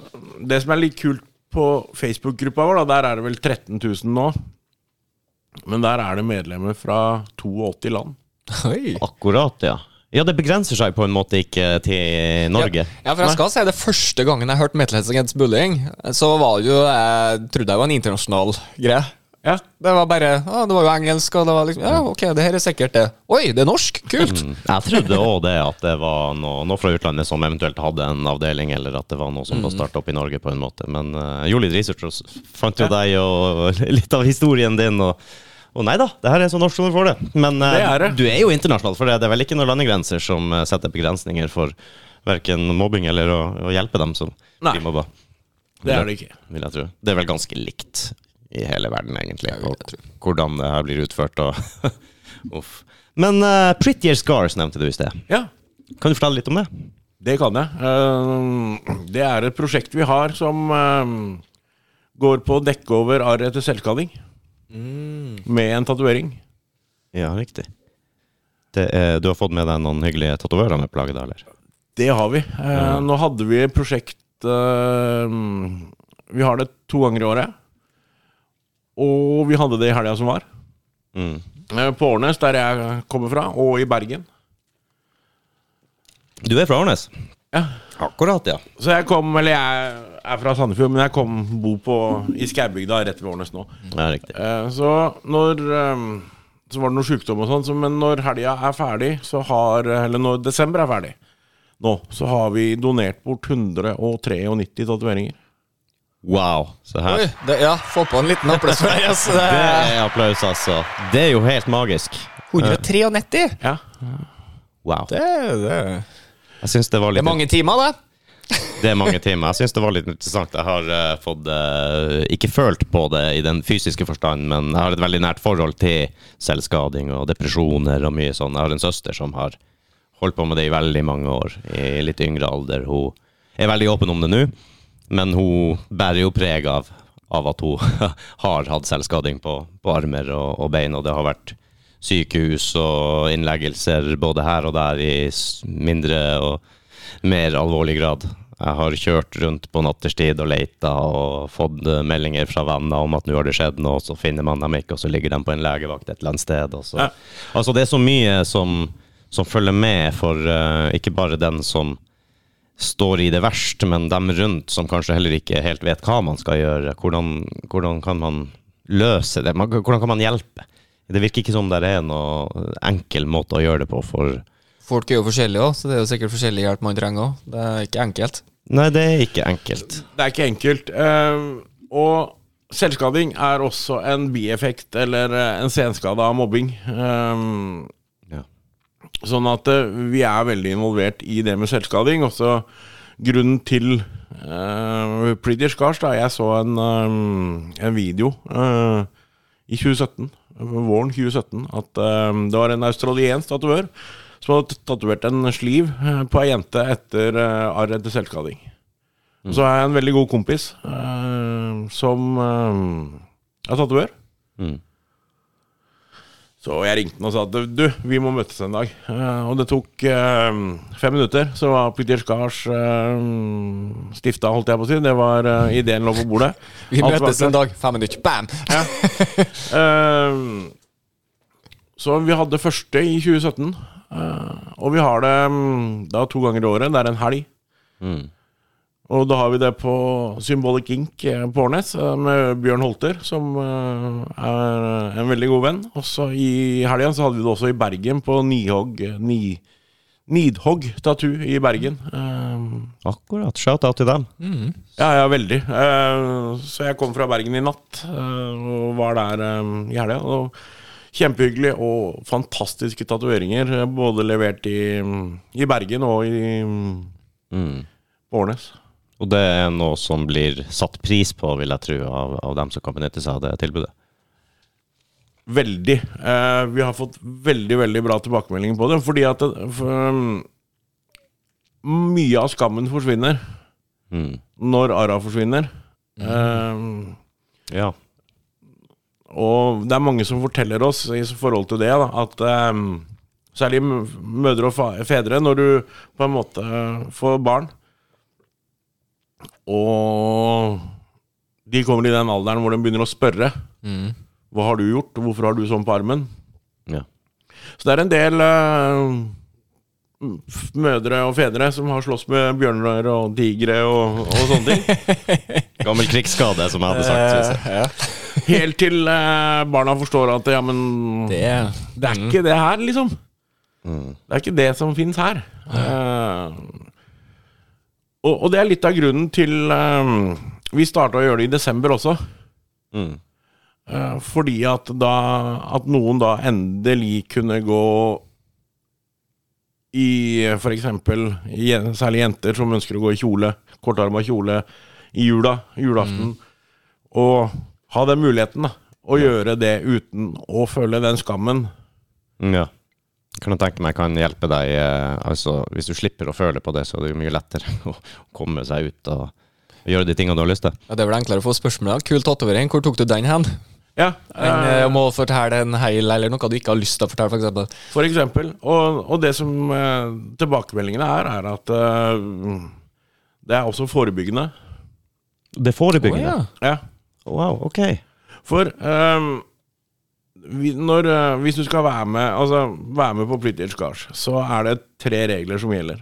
det som er litt kult på Facebook-gruppa vår, da, der er det vel 13 000 nå. Men der er det medlemmer fra 82 land. Oi. Akkurat, ja. Ja, det begrenser seg på en måte ikke til Norge. Ja, ja, for jeg skal si det første gangen jeg hørte Metalheads Against Bullying, så var det jo Jeg trodde det var en internasjonal greie. Ja, Det var bare å, Det var jo engelsk, og det var liksom Ja, ok, det her er sikkert det. Oi, det er norsk! Kult! Mm. Jeg trodde òg det, at det var noe, noe fra utlandet som eventuelt hadde en avdeling, eller at det var noe som var starta opp i Norge på en måte. Men uh, gjorde litt research og fant jo deg og litt av historien din. og og nei da, det her er så norsk som du får det. Men eh, Det er det. du er jo internasjonal, for det det er vel ikke noen landegrenser som eh, setter begrensninger for verken mobbing eller å, å hjelpe dem som Nei. blir mobba. det er det ikke. Vil jeg tro. Det er vel ganske likt i hele verden, egentlig, og hvordan det her blir utført. Og Uff. Men uh, Prettier Scars nevnte du i sted. Ja, Kan du fortelle litt om det? Det kan jeg. Det er et prosjekt vi har som går på å dekke over arr etter selvskading. Med en tatovering. Ja, riktig. Det er, du har fått med deg noen hyggelige tatoverer med plagget, da, eller? Det har vi. Eh, Nå hadde vi prosjekt eh, Vi har det to ganger i året. Og vi hadde det i helga som var. Mm. Eh, På Årnes, der jeg kommer fra, og i Bergen. Du er fra Årnes? Ja. Akkurat, ja. Så jeg kom, eller jeg er fra Sandefjord, men jeg kom bo på, i Skaubygda rett ved Årnes nå. Ja, riktig. Eh, Så når eh, Så var det noe sykdom og sånn, så, men når helga er ferdig, så har Eller når desember er ferdig, nå, så har vi donert bort 193 tatoveringer. Wow. Se her. Oi, det, ja, få på en liten applaus for deg. Yes. Det Det er applaus, altså. Det er jo helt magisk. 193! Ja. Wow. Det, det, Jeg syns det var det er mange timer, det. Det er mange timer. Jeg syns det var litt interessant. Jeg har uh, fått uh, ikke følt på det i den fysiske forstand, men jeg har et veldig nært forhold til selvskading og depresjoner og mye sånn. Jeg har en søster som har holdt på med det i veldig mange år, i litt yngre alder. Hun er veldig åpen om det nå, men hun bærer jo preg av, av at hun har hatt selvskading på, på armer og, og bein, og det har vært sykehus og innleggelser både her og der i mindre og mer alvorlig grad. Jeg har kjørt rundt på natterstid og leita og fått eh, meldinger fra venner om at nå har det skjedd noe, så finner man dem ikke, og så ligger de på en legevakt et eller annet sted. Ja. Altså, det er så mye som, som følger med for uh, ikke bare den som står i det verst, men dem rundt som kanskje heller ikke helt vet hva man skal gjøre. Hvordan, hvordan kan man løse det? Hvordan kan man hjelpe? Det virker ikke som det er noe enkel måte å gjøre det på for Folk er jo forskjellige òg, så det er jo sikkert forskjellig hjelp man trenger òg. Det er ikke enkelt. Nei, det er ikke enkelt. Det er ikke enkelt. eh, og selvskading er også en bieffekt eller eh, en senskade av mobbing. Eh, Ja. Sånn at eh, vi er veldig involvert i det med selvskading. Også grunnen til uh, Pretty Scars da Jeg så en, um, en video uh, i 2017, våren 2017, at eh, det var en australiensk tatovør som hadde tatovert en sliv eh, på ei jente etter uh, arr etter selvskading. Mm. Så har jeg en veldig god kompis uh, som uh, er tatovør. Mm. Så jeg ringte han og sa at du, vi må møtes en dag. Uh, og det tok uh, fem minutter, så var Peter Skars uh, stifta, holdt jeg på å si. Det var eh, ideen lå på bordet. Vi møtes en dag, fem minutter, bam! Eh, så vi hadde første i 2017. eh, og vi har det mm, da to ganger i året. Det er en helg. Mm. Og da har vi det på Symbolic Ink eh, på Årnes eh, med Bjørn Holter, som er en veldig god venn. Også i helga så hadde vi det også i Bergen, på Nihogg Ni, Nidhogg Tattoo i Bergen. Akkurat. Shout-out til dem. ja, ja, veldig. Eh, så jeg kom fra Bergen i natt og var der i helga. Kjempehyggelig og fantastiske tatoveringer, eh, både levert i, i Bergen og i Mm. Årnes. Og det er noe som blir satt pris på, vil jeg tro, av, av dem som kan benytte seg av det tilbudet. Veldig. Eh, vi har fått veldig veldig bra tilbakemeldinger på det. Fordi at det, for, um, mye av skammen forsvinner Mm. når Ara forsvinner. Eh, Ja. Og det er mange som forteller oss i forhold til det, da, at um, særlig mødre og fedre, når du på en måte får barn Og de kommer i den alderen hvor de begynner å spørre Mm. Hva har du gjort, hvorfor har du sånn på armen? ja. Så det er en del uh, mødre og fedre som har slåss med bjørner og tigre og, og sånne ting. Gammel krigsskade, som jeg hadde sagt. synes jeg. ja. Helt til eh, barna forstår at ja, men det, Det er ikke det her, liksom. Mm. Det er ikke det som fins her. Uh, og, og det er litt av grunnen til eh, Vi starta å gjøre det i desember også. Mm. Uh, fordi at da At noen da endelig kunne gå i f.eks. særlig jenter som ønsker å gå i kjole, kortarma kjole i jula, julaften, og ha den muligheten, da. Å gjøre det uten å føle den skammen. Ja. Kan du tenke meg kan hjelpe deg eh, altså, Hvis du slipper å føle på det, så er det jo mye lettere å komme seg ut og gjøre de tingene du har lyst til. Ja, det er vel enklere å få spørsmål. Kul tatovering, hvor tok du den hen? Ja, En eh, eh, må fortelle en heil eller noe du ikke har lyst til å fortelle, for eksempel. For eksempel. Og, og det som eh, tilbakemeldingene er, er at eh, det er også forebyggende. Det forebyggende? Å, ja. Ja. Wow, ok. For ehm, vi, når, eh, hvis du skal være med Altså være med på Pretty Scars, så er det tre regler som gjelder.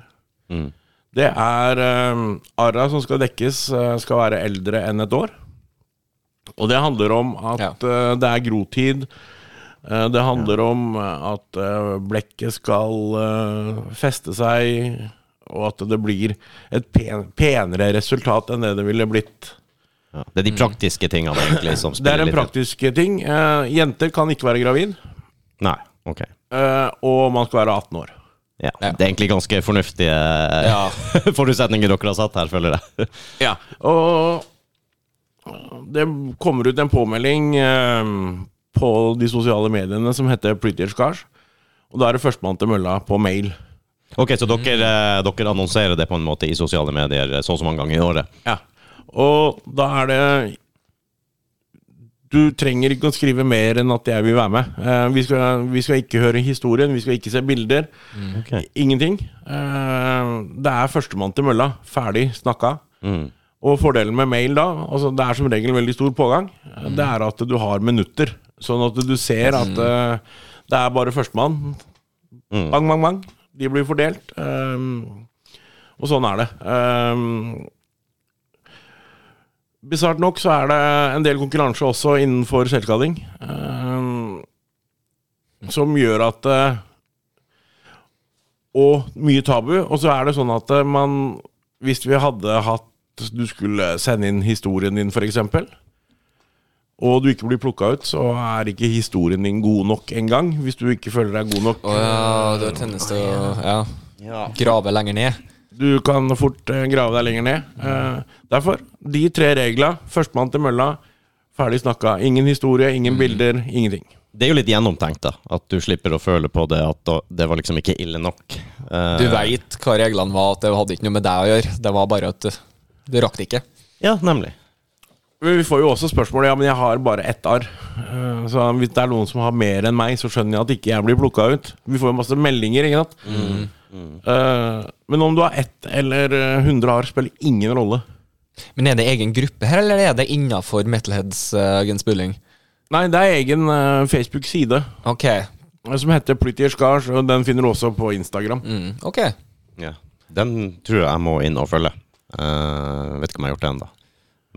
Mm. Det er um, arra som skal dekkes, eh, skal være eldre enn et år. Og det handler om at Ja. eh, det er grotid. Eh, det handler om eh, at blekket skal feste seg, og at det blir et pen, penere resultat enn det det ville blitt Ja. Det er de praktiske tingene egentlig som Det er en praktisk ting. Eh, jenter kan ikke være gravid, Nei, ok. eh, og man skal være 18 år. Ja. Ja. Det er egentlig ganske fornuftige Ja. forutsetninger dere har satt her, føler jeg. Ja, og det kommer ut en påmelding eh, på de sosiale mediene som heter Prettier Scars. Og da er det førstemann til mølla på mail. Ok, Så dere, eh, dere annonserer det på en måte i sosiale medier eh, så og så mange ganger i året? Ja. Og da er det Du trenger ikke å skrive mer enn at jeg vil være med. Eh, vi, skal, vi skal ikke høre historien, vi skal ikke se bilder. Okay. Ingenting. Eh, det er førstemann til mølla. Ferdig snakka. Mm. Og fordelen med mail da, altså det er som regel veldig stor pågang, det er at du har minutter. Sånn at du ser at eh, det er bare førstemann. Mm. Bang, bang, bang. De blir fordelt. Um, og sånn er det. Um, Bisart nok så er det en del konkurranse også innenfor selvskading. Um, som gjør at uh, Og mye tabu. Og så er det sånn at eh, man Hvis vi hadde hatt Du skulle sende inn historien din, f.eks. Og du ikke blir plukka ut, så er ikke historien din god nok engang. Hvis du ikke føler deg god nok. Å ja, du har tendens til å ja, grave lenger ned. Du kan fort eh, grave deg lenger ned. Eh, derfor, de tre reglene. Førstemann til mølla, ferdig snakka. Ingen historie, ingen bilder, ingenting. Det er jo litt gjennomtenkt, da. At du slipper å føle på det at det var liksom ikke ille nok. Eh, Du veit hva reglene var, at det hadde ikke noe med deg å gjøre. Det var bare at du, rakk det ikke. Ja, nemlig. Men Vi får jo også spørsmål Ja, men jeg har bare ett arr. Eh, Så hvis det er noen som har mer enn meg, så skjønner jeg at ikke jeg blir plukka ut. Vi får jo masse meldinger, ikke sant. Eh, Men om du har ett eller hundre 100 arr, spiller ingen rolle. Men er det egen gruppe her, eller er det innafor Metalheads uh, Against Nei, det er egen eh, Facebook-side Ok. eh, som heter Pretty Scars, og den finner du også på Instagram. Mm, ok. Ja. Den tror jeg jeg må inn og følge. Eh, vet ikke om jeg har gjort det ennå.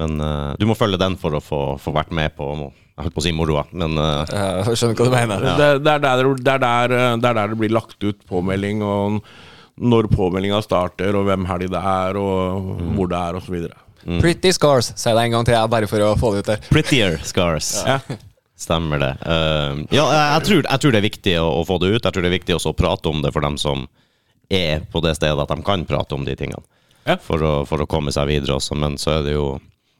Men uh, du må følge den for å få, få vært med på Jeg holdt på å si moroa, men uh, Jeg skjønner hva du mener. Det, det, er der, det, er der, det er der det blir lagt ut påmelding, og når påmeldinga starter, og hvem helg det er, og hvor det er, osv. Pretty Scars. sier det en gang til, jeg, bare for å få det ut der. Prettier scars. Ja. Stemmer det. Uh, ja, jeg, jeg, tror, jeg tror det er viktig å, å få det ut. Jeg tror det er viktig også å prate om det for dem som er på det stedet at de kan prate om de tingene. Ja. For, å, for å komme seg videre også. Men så er det jo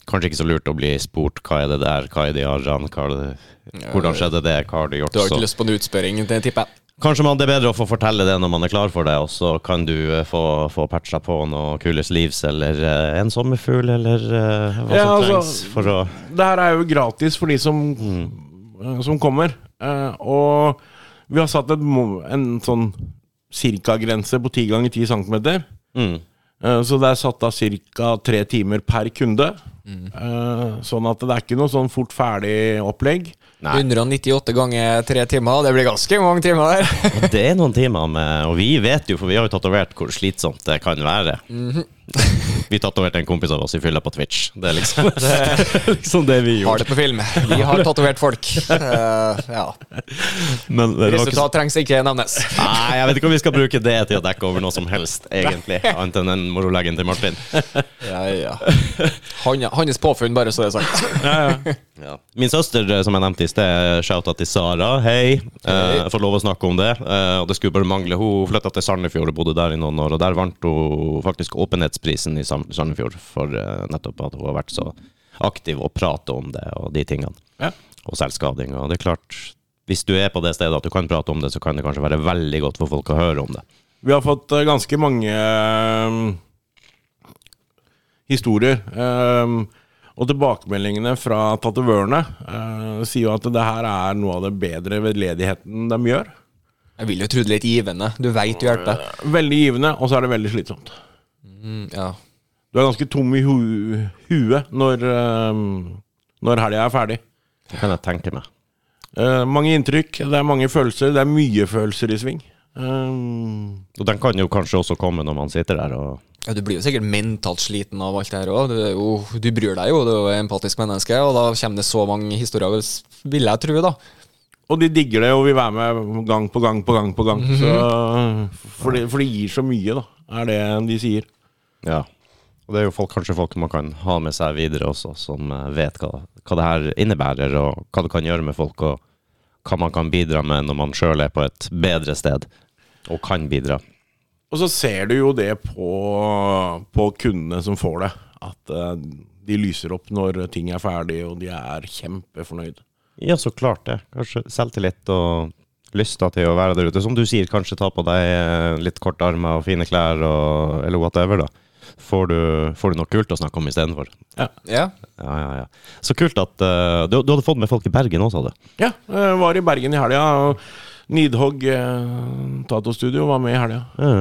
kanskje ikke så lurt å bli spurt hva er det der, hva er de arrene, hvordan skjedde det, hva har du gjort? Du har Så- ikke lyst på en utspørring, det tipper jeg. Kanskje man, det er bedre å få fortelle det når man er klar for det, og så kan du eh, få, få patcha på noe Kules livs eller uh, en sommerfugl, eller uh, hva Ja, som altså- trengs for å Det her er jo gratis for de som, eh, som kommer. Uh, og vi har satt et, en sånn cirka-grense på 10 ganger 10 cm. mm. Eh, Så det er satt av ca. tre timer per kunde. Mm. Sånn at det er ikke noe sånn fort ferdig opplegg. Nei. 198 ganger tre timer, det blir ganske mange timer der. Det er noen timer med Og vi vet jo, for vi har jo tatovert hvor slitsomt det kan være. Vi tatoverte en kompis av oss i fylla på Twitch. Det er liksom det, liksom det vi Har det på film. Vi har tatovert folk. Uh, ja. Men det var ikke Resultat trengs ikke nevnes. Nei, jeg vet ikke om vi skal bruke det til å dekke over noe som helst, egentlig. Annet enn den moroleggen til Martin. Ja, ja. Han, hans påfunn, bare så det er sagt. Ja. Min søster, eh, som jeg nevnte i sted, shouta til Sara. Hei. Uh, Jeg får lov å snakke om det. Uh, og det skulle bare mangle. Hun flytta til Sandefjord og bodde der i noen år, og der vant hun faktisk åpenhetsprisen i Sandefjord for eh, nettopp at hun har vært så aktiv og prate om det og de tingene. Ja. Og selvskading. Og det er klart, hvis du er på det stedet at du kan prate om det, så kan det kanskje være veldig godt for folk å høre om det. Vi har fått eh, ganske mange eh, historier. eh, og tilbakemeldingene fra tatovørene uh, sier jo at det her er noe av det bedre veldedigheten de gjør. Jeg vil jo tro det er litt givende. Du veit du hjelper. Veldig givende, og så er det veldig slitsomt. Mm, ja. Du er ganske tom i hu huet når, uh, når helga er ferdig. Det kan jeg tenke meg. Uh, mange inntrykk, det er mange følelser. Det er mye følelser i sving. Um, Og den kan jo kanskje også komme når man sitter der og ja, Du blir jo sikkert mentalt sliten av alt det her òg. Du, du bryr deg jo, du er jo empatisk menneske, og da kommer det så mange historier, vil jeg tro, da. og de digger det og vil være med gang på gang på gang på gang. så, for, det, for det gir så mye, da, er det de sier. Ja. Og det er jo folk, kanskje folk man kan ha med seg videre også, som eh, vet hva, hva det her innebærer, og hva det kan gjøre med folk, og hva man kan bidra med når man sjøl er på et bedre sted, og kan bidra. Og så ser du jo det på, på kundene som får det. At eh, de lyser opp når ting er ferdig, og de er kjempefornøyd. Ja, så klart det. Kanskje selvtillit og lysta til å være der ute. Som du sier, kanskje ta på deg eh, litt korte armer og fine klær og, eller whatever, da. Får du, får du noe kult å snakke om istedenfor. Ja. Ja, ja, ja. Så kult at eh, du, du hadde fått med folk i Bergen òg, sa du? Ja, eh, var i Bergen i helga. og Nidhogg eh, Tatostudio var med i helga. Ja.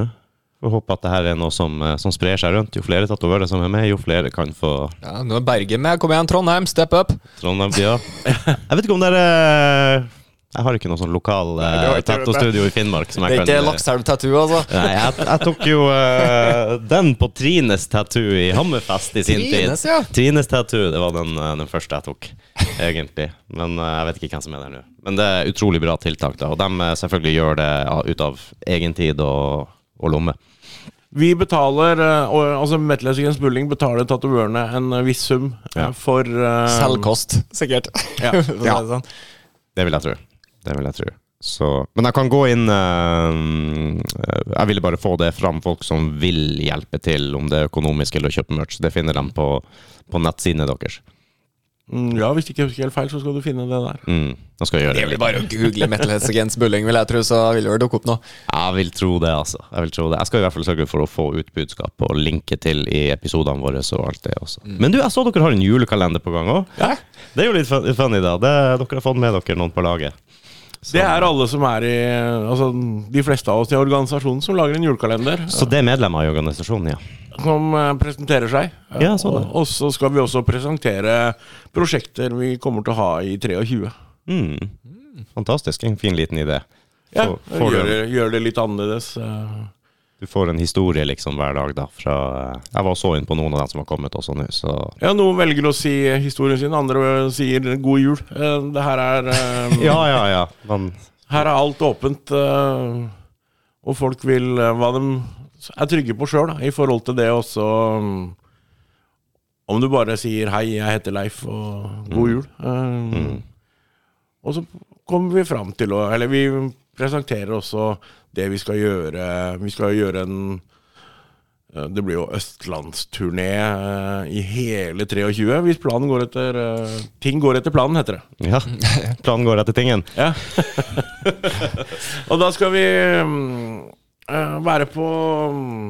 Får håpe at det her er noe som, eh, som sprer seg rundt. Jo flere tatovører som er med, jo flere kan få ja, Nå er Bergen med. Kom igjen, Trondheim, step up! Trondheim. Ja. Jeg vet ikke om det er Jeg har ikke noe sånn lokal uh, tattostudio i Finnmark. Som Det er ikke kan, Lakselv-tattoo, altså. Nei, jeg, jeg tok jo uh, den på Trines tattoo i Hammerfest i sin Trines, tid. ja. Trines tattoo, det var den, eh, den første jeg tok, egentlig. Men uh, jeg vet ikke hvem som er der nå. Men det er utrolig bra tiltak, da. Og de eh, selvfølgelig gjør det ut av egen tid og, og lomme. Vi betaler, eh, altså Metal Against Bullying betaler tatovørene en eh, viss sum eh, Ja. for eh, Selvkost, sikkert. Ja. sånn. Det vil jeg tro. Det vil jeg tro. Så, men jeg kan gå inn uh, Jeg ville bare få det fram, folk som vil hjelpe til, om det er økonomisk eller å kjøpe merch. Det finner de på, på nettsidene deres. mm, Ja, hvis ikke jeg husker helt feil, så skal du finne det der. Mm, da skal jeg gjøre Det det. er vel bare å google Metalheads Against Bulling, vil jeg tro, så vil det vel dukke opp noe. Jeg vil tro det, altså. Jeg vil tro det. Jeg skal i hvert fall sørge for å få ut budskap og linke til i episodene våre og alt det også. Men du, jeg så dere har en julekalender på gang òg. Ja. Det er jo litt fun- funny, da. Det, dere har fått med dere noen på laget. Så, Det er alle som er i Altså de fleste av oss i organisasjonen som lager en julekalender. så det er medlemmer i organisasjonen, ja. Som eh, presenterer seg. Ja, så det. og, og så skal vi også presentere prosjekter vi kommer til å ha i 23. Mm. Fantastisk. En fin liten idé. Ja, Får- får gjør, det, gjør det litt annerledes. Eh. Du får en historie liksom hver dag, da. Fra, jeg var så inn på noen av dem som har kommet også nå, så Ja, Noen velger å si historien sin, andre sier 'god jul'. Eh, Det her er eh, Ja, ja, ja. Men Her er alt åpent, eh, og folk vil eh, hva de er trygge på sjøl, i forhold til det også mm, Om du bare sier 'hei, jeg heter Leif', og 'god jul'. Mm. Og så kommer vi fram til å Eller vi presenterer også det vi skal gjøre. Vi skal gjøre en det blir jo østlandsturné eh, i hele 23, hvis planen går etter eh, Ting går etter planen, heter det. ja. Planen går etter tingen. Ja. og da skal vi mm, eh, være på mm,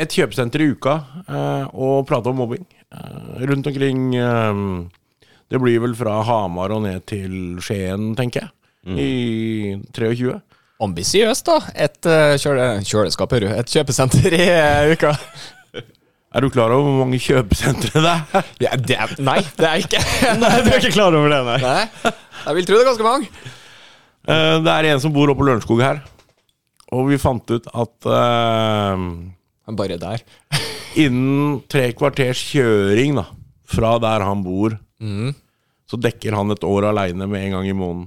et kjøpesenter i uka og prate om mobbing. Rundt omkring Det blir vel fra Hamar og ned til Skien, tenker jeg. I 23. Ambisiøst, da. Et uh, kjøle, kjøleskap, hører du. Et kjøpesenter i eh, uka. Er du klar over hvor mange kjøpesentre det er? Ja, det er, nei, det er ikke. Nei, du er ikke klar over det, nei. Nei, jeg vil tro det er ganske mange. Uh, det er en som bor oppe på Lørenskog her. Og vi fant ut at eh, bare der. innen tre kvarters kjøring da, fra der han bor, Mm. så dekker han et år aleine med en gang i måneden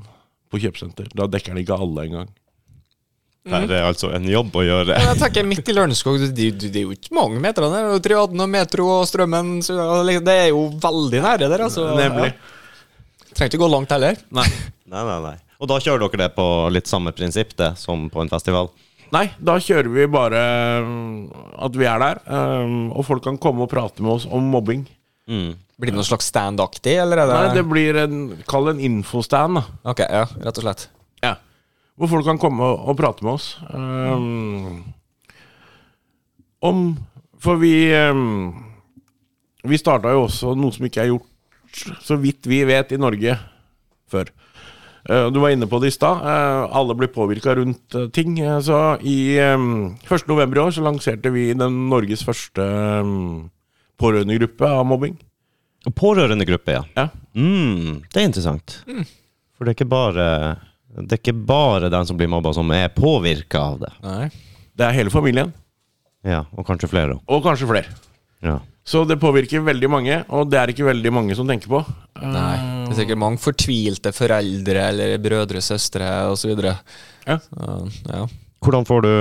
på kjøpesenter. Da dekker han ikke alle engang. Det er altså en jobb å gjøre. Men jeg tenker Midt i Lørenskog, det, det, det er jo ikke mange meter der. Det er jo Triaden og Metro og Strømmen. Så det er jo veldig nære der, altså. Nemlig. Ja. Trenger ikke gå langt heller. Nei. Nei, nei, nei. Og da kjører dere det på litt samme prinsipp det, som på en festival? Nei, da kjører vi bare um, at vi er der, um, og folk kan komme og prate med oss om mobbing. Mm. Blir det noe slags stand-aktig, eller er det Nei, det blir en Kall det en infostand, da. Ok, ja, rett og slett. Ja. Hvor folk kan komme og, og prate med oss. Um, om For vi um, Vi starta jo også noe som ikke er gjort, så vidt vi vet, i Norge før. Uh, du var inne på det i stad. Uh, alle blir påvirka rundt uh, ting. Uh, så i um, 1. november i år så lanserte vi den Norges første um, pårørendegruppe av mobbing. Pårørendegruppe, ja. Ja. Mm, det er interessant. For det er ikke bare Det er ikke bare den som blir mobba, som er påvirka av det. Nei. Det er hele familien, Ja, Og kanskje flere og kanskje flere. Ja. Så det påvirker veldig mange, og det er ikke veldig mange som tenker på. Nei. Det er sikkert mange fortvilte foreldre eller brødre, søstre osv. Ja. Ja. Hvordan får du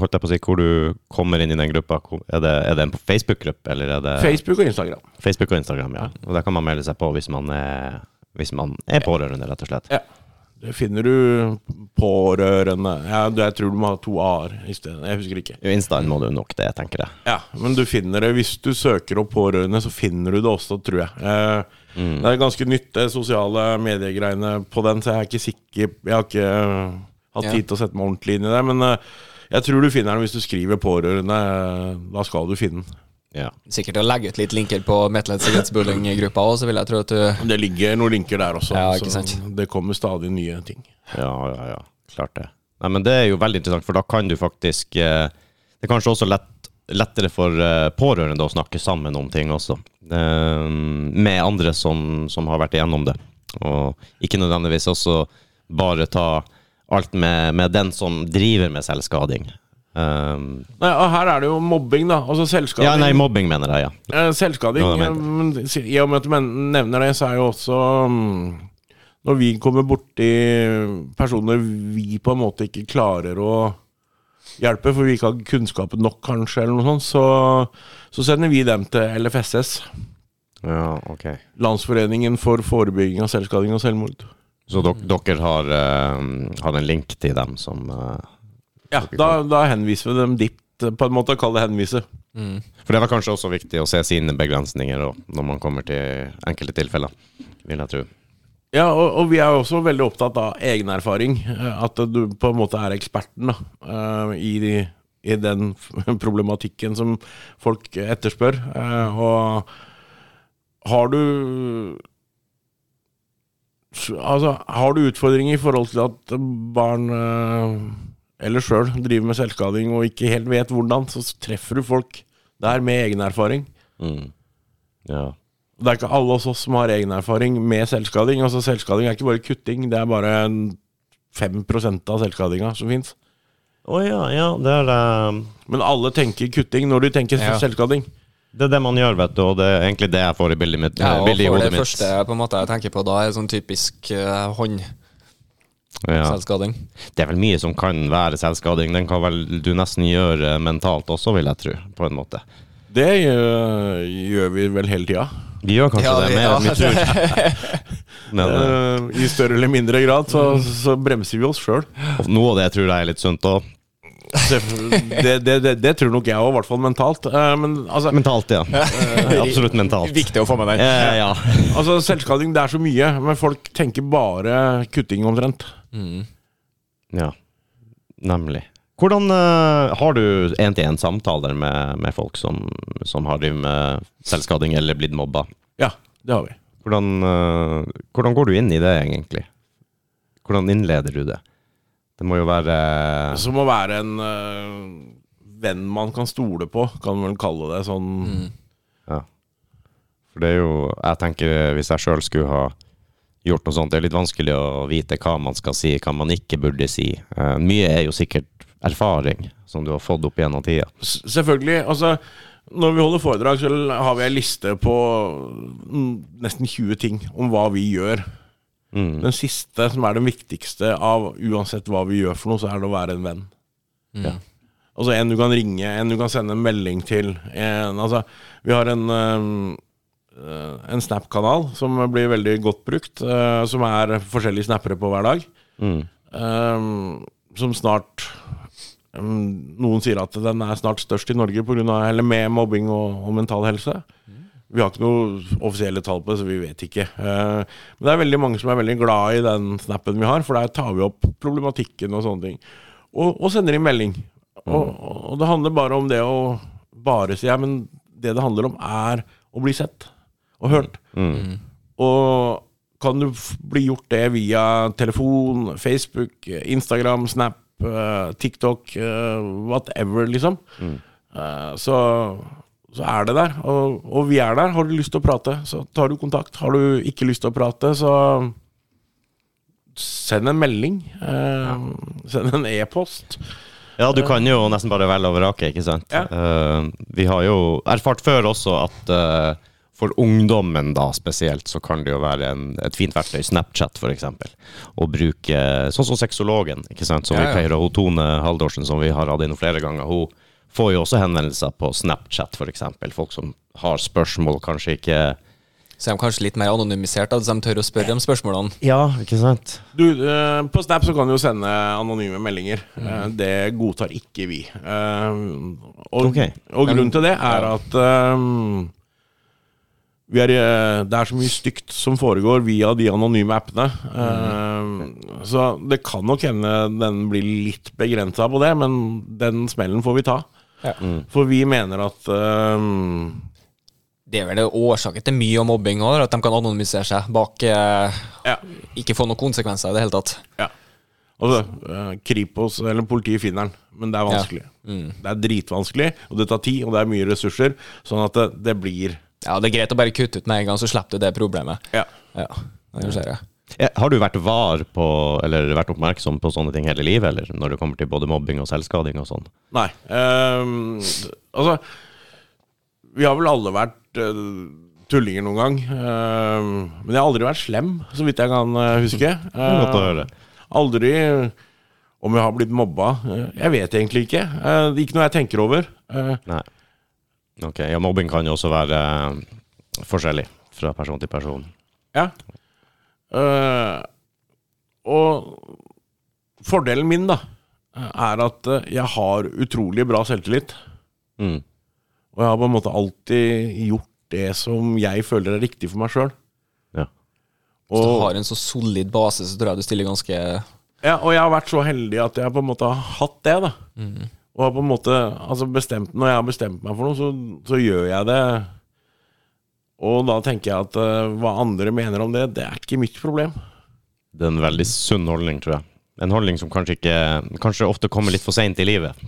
holdt jeg på å si, hvor du kommer inn i den gruppa? Er det, er det en Facebook-gruppe, eller er det Facebook og Instagram. Facebook og Instagram? ja. Og Der kan man melde seg på hvis man er, hvis man er pårørende, rett og slett. Ja. Det finner du pårørende ja, Jeg tror du må ha to a-er i stedet. Jeg husker ikke. Jo, Instaen må du nok det, tenker jeg. Ja, Men du finner det hvis du søker opp pårørende, så finner du det også, tror jeg. Eh, Det er ganske nytt, det sosiale mediegreiene på den, så jeg er ikke sikker Jeg har ikke hatt tid til å sette meg ordentlig inn i det. Men eh, jeg tror du finner den hvis du skriver pårørende. eh, Da skal du finne den. Ja. Sikkert å legge ut litt linker på Metal Sikkerhetsbulling-gruppa òg, så vil jeg tro at du Det ligger noen linker der også. Ja, ikke så det kommer stadig nye ting. Ja, ja, ja. Klart det. Nei, men det er jo veldig interessant, for da kan du faktisk eh, Det er kanskje også lett, lettere for eh, pårørende å snakke sammen om ting også. Eh, med andre som, som har vært igjennom det. Og ikke nødvendigvis også bare ta alt med, med den som driver med selvskading. Eh, Nei, her er det jo mobbing, da. Altså selvskading. ja, nei, mobbing mener jeg, ja. Selvskading. I og med at du nevner det, så er jo også mm, Når vi kommer borti personer vi på en måte ikke klarer å hjelpe, for vi ikke har kunnskapen nok, kanskje, eller noe sånt, så, så sender vi dem til LFSS. Ja, ok. Landsforeningen for forebygging av selvskading og selvmord. Så dok, dere har, uh, har en link til dem som eh, Ja, da, da henviser vi dem dit, eh, på en måte. Kall det henvise. For det var kanskje også viktig å se sine begrensninger og når man kommer til enkelte tilfeller, vil jeg tro. Ja, og, og vi er jo også veldig opptatt av egen erfaring. At du på en måte er eksperten da, eh, i, de- i den problematikken som folk etterspør. Eh, Og har du Altså, har du utfordringer i forhold til at barn eh, eller sjøl driver med selvskading og ikke helt vet hvordan, så treffer du folk der med egenerfaring. Mm. Ja. Det er ikke alle hos oss som har egen erfaring med selvskading. Altså Selvskading er ikke bare kutting, det er bare en 5 av selvskadinga som fins. Å ja, ja, det er det Men alle tenker kutting når de tenker Ja. selvskading. Det er det man gjør, vet du, og det er egentlig det jeg får i bildet mitt. Ja, og for det mitt. første på en måte jeg tenker på da, er sånn typisk uh, håndselskading. Ja. Det er vel mye som kan være selvskading. Den kan vel du nesten gjøre mentalt også, vil jeg tro, på en måte. Det gjør, gjør vi vel hele tida. Vi gjør kanskje Ja, det mer ja, enn vi tror. Men eh, Eh, I større eller mindre grad så, så bremser vi oss sjøl. noe av det tror jeg er litt sunt òg. Det, det, det, det tror nok jeg òg, i hvert fall mentalt. Eh, Men altså, Mentalt, ja. Absolutt mentalt. Viktig å få med den. Eh, ja. altså selvskading det er så mye, men folk tenker bare kutting omtrent. Ja. Nemlig. Hvordan uh, Har du én-til-én-samtaler med, med folk som, som har drevet med selvskading eller blitt mobba? Ja, det har vi. Hvordan, uh, hvordan går du inn i det, egentlig? Hvordan innleder du det? Det må jo være Som å være en uh, venn man kan stole på, kan man vel kalle det. Sånn Ja. For det er jo Jeg tenker hvis jeg sjøl skulle ha gjort noe sånt, det er litt vanskelig å vite hva man skal si, hva man ikke burde si. Uh, mye er jo sikkert erfaring som du har fått opp gjennom tida. Selvfølgelig. Altså, når vi holder foredrag, så har vi ei liste på mm, nesten 20 ting om hva vi gjør. Mm. Den siste, som er den viktigste av uansett hva vi gjør for noe, så er det å være en venn. Ja. Altså en du kan ringe, en du kan sende en melding til. En, altså, vi har en, øh, en Snap-kanal som blir veldig godt brukt, øh, som er forskjellige snappere på hver dag. Mm. Øhm, som snart Noen sier at den er snart størst i Norge på grunn av, eller med mobbing og, og mental helse. Vi har ikke noe offisielle tall på det, så vi vet ikke. Eh, men det er veldig mange som er veldig glad i den snappen vi har, for der tar vi opp problematikken og sånne ting. Og, og sender inn melding. Og, og det handler bare om det å bare si Ja, men det det handler om, er å bli sett og hørt. Mm. Og kan du bli gjort det via telefon, Facebook, Instagram, Snap, eh, TikTok, eh, whatever, liksom, mm. så, så er det der. Og, og vi er der. Har du lyst til å prate, så tar du kontakt. Har du ikke lyst til å prate, så send en melding. eh, Send en e-post. Ja, du kan jo nesten bare velge og vrake, ikke sant? Ja. Eh, vi har jo erfart før også at eh, for ungdommen da spesielt, så kan det jo være en, et fint verktøy, Snapchat eksempel. Å bruke, sånn som sexologen, ikke sant? Som Ja, vi ja. pleier, å Tone Haldorsen som vi har hatt innom flere ganger, hun får jo også henvendelser på Snapchat eksempel. Folk som har spørsmål, kanskje ikke Så er de kanskje litt mer anonymisert, da, så de tør å spørre om spørsmålene. Ja, ikke sant? Du, eh, på Snap så kan du jo sende anonyme meldinger. Mm. det godtar ikke vi. Eh, og, okay. og grunnen til det er at eh, vi er, eh, det er så mye stygt som foregår via de anonyme appene. Eh, så det kan nok hende den blir litt begrensa på det, men den smellen får vi ta. Ja. For vi mener at eh, Det er vel det årsaken til mye mobbing òg, at de kan anonymisere seg bak eh, Ja. Ikke få noen konsekvenser i det hele tatt. Ja. Altså, eh, Kripos eller politiet finner den, men det er vanskelig. Det er dritvanskelig, og det tar tid, og det er mye ressurser. Sånn at det, det blir Ja, Det er greit å bare kutte ut med en gang, så slipper du det problemet. Ja. Ja, det ser jeg. Ja, Har du vært var på, eller vært oppmerksom på sånne ting hele livet, eller når det kommer til både mobbing og selvskading og sånn? Nei. Um, altså Vi har vel alle vært uh, tullinger noen gang. Um, men jeg har aldri vært slem, så vidt jeg kan eh, huske. Er godt å høre. Aldri om jeg har blitt mobba. eh, jeg vet egentlig ikke. Det er ikke noe jeg tenker over. Nei. Ok, ja, mobbing kan jo også være eh, forskjellig fra person til person. Ja. Uh, og fordelen min, da, er at eh, jeg har utrolig bra selvtillit. Mm. Og jeg har på en måte alltid gjort det som jeg føler er riktig for meg sjøl. Ja. Hvis du har en så solid base, så tror jeg du stiller ganske ja, og jeg har vært så heldig at jeg på en måte har hatt det. da Og har på en måte altså bestemt Når jeg har bestemt meg for noe, så, så gjør jeg det. Og da tenker jeg at uh, hva andre mener om det, det er ikke mitt problem. Det er en veldig sunn holdning, tror jeg. En holdning som kanskje ikke Kanskje ofte kommer litt for seint i livet.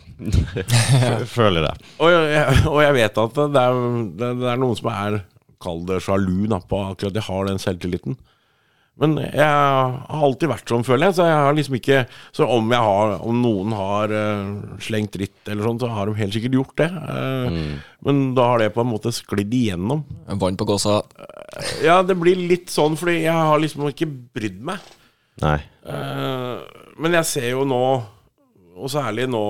Føler jeg. Og jeg, og jeg vet at det er, det, det er noen som er Kall det sjalu da, på akkurat at jeg har den selvtilliten. Men jeg har alltid vært sånn, føler jeg. Så jeg har liksom ikke Så om, har, om noen har uh, slengt dritt eller sånn, så har de helt sikkert gjort det. Eh, Men da har det på en måte sklidd igjennom. vann på gåsa. Ja, det blir litt sånn, fordi jeg har liksom ikke brydd meg. Nei. Men jeg ser jo nå, og særlig nå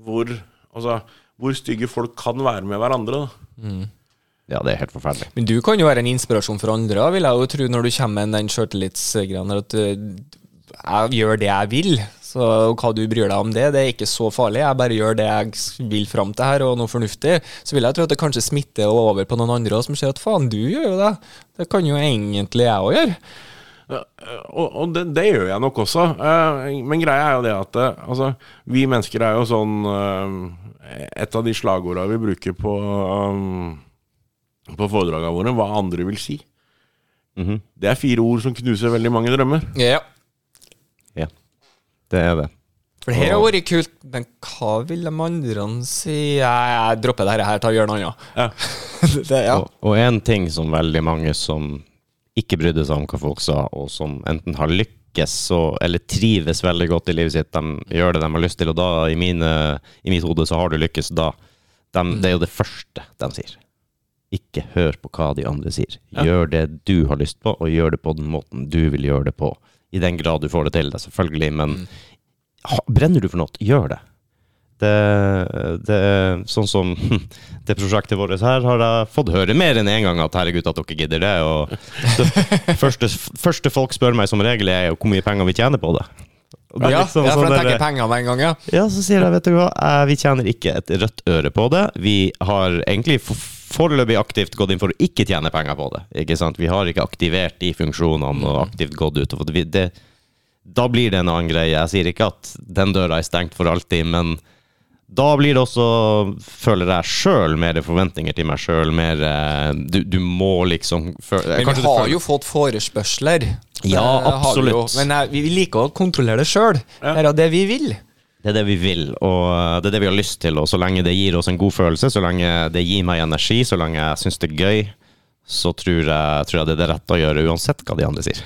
hvor Altså, hvor stygge folk kan være med hverandre. da Ja, det er helt forferdelig. Men du kan jo være en inspirasjon for andre, vil jeg jo tro, når du kommer med den sjøltillitsgreia at uh, jeg gjør det jeg vil. Så hva du bryr deg om det, det er ikke så farlig. Jeg bare gjør det jeg vil fram til her, og noe fornuftig. Så vil jeg tro at det kanskje smitter over på noen andre som ser at faen, du gjør jo det. Det kan jo egentlig jeg òg gjøre. Og, og det, det gjør jeg nok også. Eh, men greia er jo det at eh, altså, vi mennesker er jo sånn eh, Et av de slagorda vi bruker på, um, på foredragene våre, hva andre vil si. Mhm. Det er fire ord som knuser veldig mange drømmer. Ja. Ja. Det er det. For det her har vært kult, men hva vil de andre si? Jeg, jeg dropper det her, tar gjør noe annet. Ja. det, ja. Og, og en ting som veldig mange som ikke brydde seg om hva folk sa, og som enten har lykkes og, eller trives veldig godt i livet sitt, de gjør det de har lyst til, og da, i, mine, i mitt hode, så har du lykkes da. De, Det er jo det første de sier. Ikke hør på hva de andre sier. Gjør det du har lyst på, og gjør det på den måten du vil gjøre det på. I den grad du får det til, da, selvfølgelig, men mm. brenner du for noe, gjør det. Det, det Sånn som det prosjektet vårt her, har jeg fått høre mer enn én gang at herregud, at dere gidder det. Og det første, første folk spør meg som regel, er jo hvor mye penger vi tjener på det. Ja, liksom ja, for sånn jeg tenker penger med en gang, ja. ja, så sier jeg, vet du hva, eh, vi tjener ikke et rødt øre på det. Vi har egentlig foreløpig aktivt gått inn for å ikke tjene penger på det. Ikke sant? Vi har ikke aktivert de funksjonene og aktivt gått ut. Det, det, da blir det en annen greie. Jeg sier ikke at den døra er stengt for alltid, men da blir det også, føler jeg sjøl, mer forventninger til meg sjøl. Mer eh, du, du må liksom føle, Men vi har jo fått forespørsler. Ja, vi absolutt. Men eh, vi liker å kontrollere det sjøl. Ja. Det er det vi vil. Det er det vi vil, og uh, det er det vi har lyst til. Og så lenge det gir oss en god følelse, så lenge det gir meg energi, så lenge jeg syns det er gøy, så tror jeg, tror jeg det er det rette å gjøre, uansett hva de andre sier.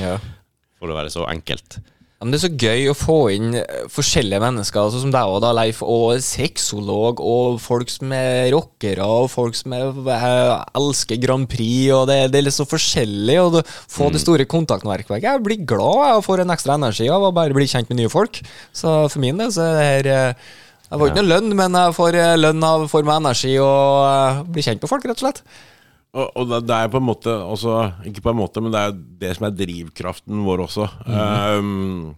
Ja. For å være så enkelt. Men det er så gøy å få inn eh, forskjellige mennesker, altså som deg og da, Leif, og sexolog, og folk som er rockere, og folk som er, eh, elsker Grand Prix, og det, det er litt så forskjellig, og du, få det store kontaktnettverket. Jeg blir glad jeg får en ekstra energi av å bare bli kjent med nye folk. Så for min del så er det her eh, Jeg får ikke noe lønn, men jeg får lønn av får meg energi og blir kjent med folk, rett og slett. Og, og det, er på en måte også Ikke på en måte, men det er det som er drivkraften vår også. Um,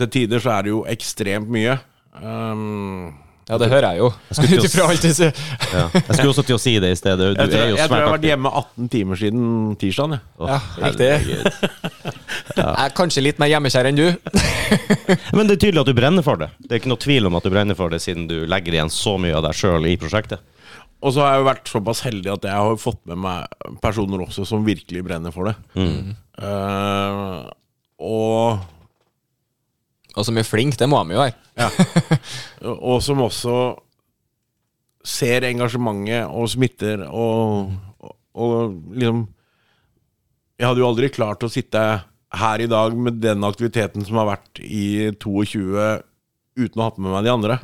til tider så er det jo ekstremt mye. Um, Ja, det hører jeg jo. skulle til å Ut ifra alt du sier. Ja. Jeg skulle også til å si det i stedet. Du jeg, tror, jeg, jo jeg tror jeg har vært hjemme 18 timer siden tirsdag. jeg. Ja, riktig. Ja. Jeg er kanskje litt mer hjemmekjær enn du. Men det er tydelig at du brenner for det. Det er ikke noe tvil om at du brenner for det, siden du legger igjen så mye av deg sjøl i prosjektet. Og så har jeg jo vært såpass heldig at jeg har fått med meg personer også som virkelig brenner for det. Eh, og, Og som er flink, det må han jo være. og som også ser engasjementet og smitter og, og, og liksom Jeg hadde jo aldri klart å sitte her i dag med den aktiviteten som har vært i 22 uten å ha med meg de andre.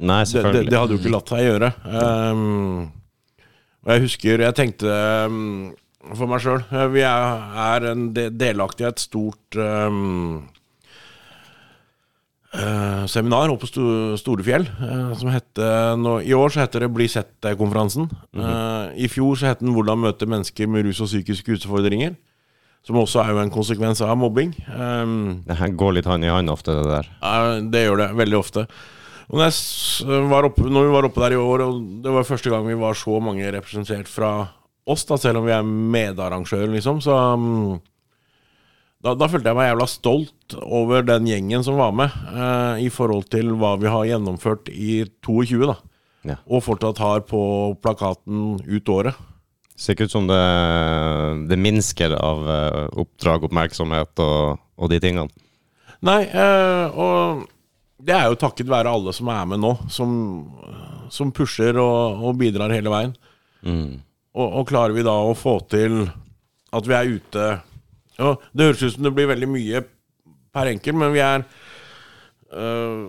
Nei, det, det, selvfølgelig. det hadde jo ikke latt seg gjøre. Um, og jeg husker Jeg tenkte um, for meg sjøl Vi er, er en de, delaktig i et stort um, uh, seminar oppe på Sto Storefjell. uh, som heter, nå, I år så heter det Bli sett-konferansen. Eh, I fjor så het den Hvordan møte mennesker med rus og psykiske utfordringer. Som også er jo en konsekvens av mobbing. Um, Det går litt hånd i hånd ofte, det der. det gjør det veldig ofte. Og når, oppe, når vi var oppe der i år, og det var første gang vi var så mange representert fra oss, da, selv om vi er medarrangører, liksom, så um, da, da følte jeg meg jævla stolt over den gjengen som var med, eh, i forhold til hva vi har gjennomført i 22, da. Ja. Og fortsatt har på plakaten ut året. Ser ikke ut som det, det minsker av eh, oppdrag, oppmerksomhet og, og de tingene. Nei, eh, og det er jo takket være alle som er med nå, som, som pusher og, og bidrar hele veien. Mm. Og, og klarer vi da å få til at vi er ute ja, Det høres ut som det blir veldig mye per enkel, men vi er øh,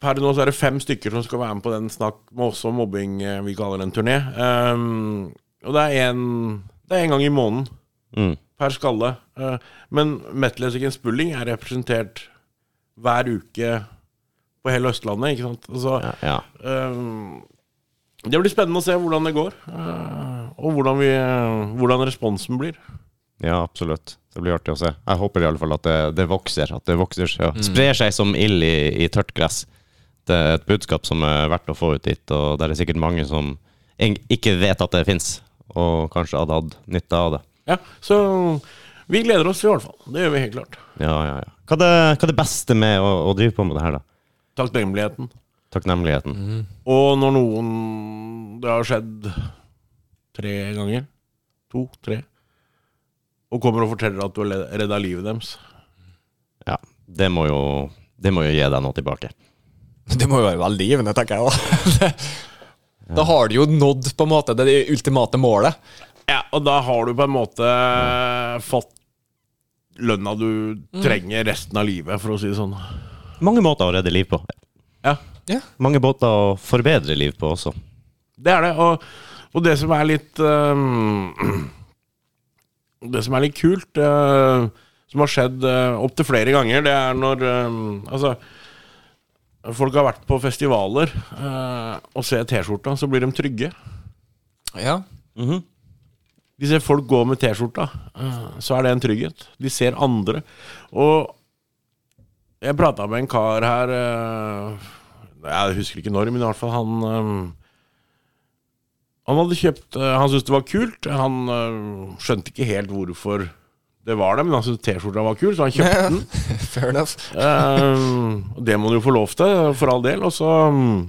Per nå så er det fem stykker som skal være med på den Snakk med oss om mobbing eh, vi kaller en turné. Um, og det er en Det en gang i måneden Mm. per skalle. Uh, men Metal Against Spulling er representert hver uke på hele Østlandet, ikke sant? Altså, Ja, ja. Um, det blir spennende å se hvordan det går, uh, og hvordan, vi, hvordan responsen blir. ja, absolutt. Det blir artig å se. Jeg håper i alle fall at det, det vokser. At det vokser, ja. sprer seg som ild i, i tørt gress. Det er et budskap som er verdt å få ut dit, og det er sikkert mange som ikke vet at det fins, og kanskje hadde hatt nytte av det. Ja, Så vi gleder oss i hvert fall. Det gjør vi helt klart. Ja, ja, ja. Hva er det, hva er det beste med å, å drive på med det her, da? Takknemligheten. Takknemligheten. Og når noen Det har skjedd tre ganger. To, tre. Og kommer og forteller at du har redda livet deres. Ja. Det må jo det må jo gi deg noe tilbake. Det må jo være veldig givende, tenker jeg da. Da har du jo nådd på en måte det ultimate målet. Ja, og da har du på en måte fått lønna du trenger resten av livet, for å si det sånn. Mange måter å redde liv på. Ja, Ja. Mange måter å forbedre liv på også. det er det. Og, og det som er litt um, Det som er litt kult, uh, som har skjedd uh, opptil flere ganger, det er når um, Altså Folk har vært på festivaler uh, og ser T-skjorta, så blir de trygge. Ja. De ser folk gå med T-skjorta, så er det en trygghet. De ser andre. Og jeg prata med en kar her eh, Jeg husker ikke når, men i hvert fall han eh, Han hadde kjøpt eh, Han syntes det var kult. Han skjønte ikke helt hvorfor det var det, men han syntes T-skjorta var kul, så han kjøpte den. Fair enough. Og det må du jo få lov til, for all del. Og så mm,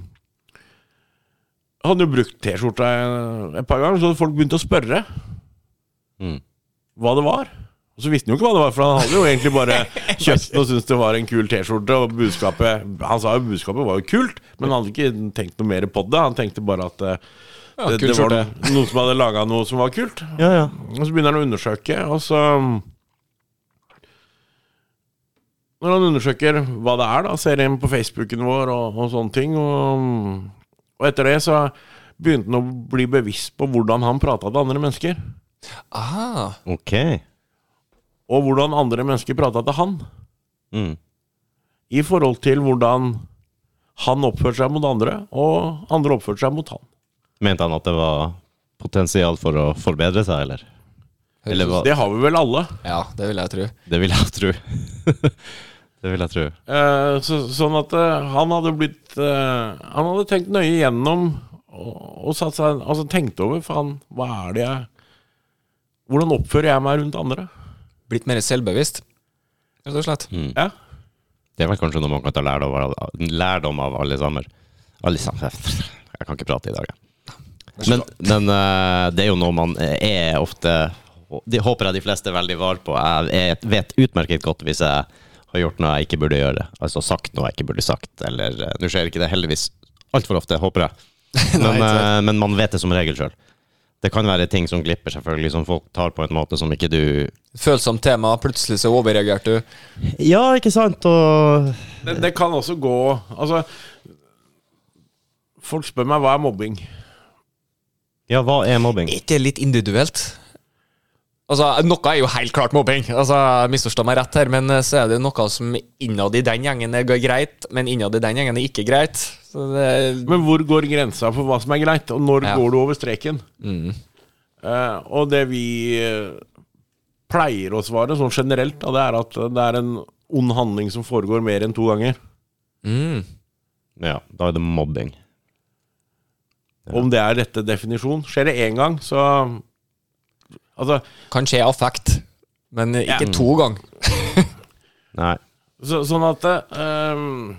hadde jo brukt T-skjorta et par ganger, så hadde folk begynt å spørre Mm. hva det var. Og så visste han jo ikke hva det var, for han hadde jo egentlig bare kjøpt den og syntes det var en kul T-skjorte. Og budskapet Han sa jo budskapet var jo kult, men han hadde ikke tenkt noe mer på det. Han tenkte bare at eh, Ja, det, det var noen som hadde laga noe som var kult. Ja, ja. Og så begynner han å undersøke, og så Når han undersøker hva det er, da, ser inn på Facebooken vår og, og sånne ting, og, og etter det så begynte han å bli bevisst på hvordan han prata til andre mennesker. Ah, Ok. Og hvordan andre mennesker prata til han. Mm. I forhold til hvordan han oppførte seg mot andre, og andre oppførte seg mot han. Mente han at det var potensial for å forbedre seg, eller? Eller? Det har vi vel alle. Ja, det vil jeg tro. Det vil jeg tro. det vil jeg tro. Eh, så, sånn at eh, han hadde blitt eh, Han hadde tenkt nøye gjennom og, og satt seg Altså tenkt over Faen, hva er det jeg Hvordan oppfører jeg meg rundt andre? Blitt mer selvbevisst, rett og slett. Ja. Det er vel kanskje noe man kan ta lærdom av, lærdom av alle sammen. Alle sammen. Jeg kan ikke prate i dag, jeg. Men, men eh, det er jo noe man er ofte Det håper jeg de fleste er veldig var på. Jeg, jeg vet utmerket godt hvis jeg har gjort noe jeg ikke burde gjøre. Altså sagt noe jeg ikke burde sagt. Eller eh, Nå skjer ikke det heldigvis altfor ofte, håper jeg. Men, Nei, eh, men man vet det som regel sjøl. Det kan være ting som glipper, selvfølgelig, som folk tar på en måte som ikke du Følsomt tema, plutselig så overreagerte du. Ja, ikke sant? Og Det, det kan også gå Altså Folk spør meg hva er mobbing. Ja, hva er mobbing? Er ikke litt individuelt? Altså, Noe er jo helt klart mobbing, altså, misforstå meg rett her, men eh, så er det noe som innad i den gjengen er greit, men innad i den gjengen er ikke greit. Så det, Men hvor går grensa for hva som er greit, og når Ja. går du over streken? Eh, og det vi eh, pleier å svare sånn generelt, da, det er at det er en ond handling som foregår mer enn to ganger. mm, Ja, da er det mobbing. Om det er rette definisjon. Skjer det én gang, så Altså, kan skje affekt, men ikke Ja. to ganger. Nei. så, sånn at ehm,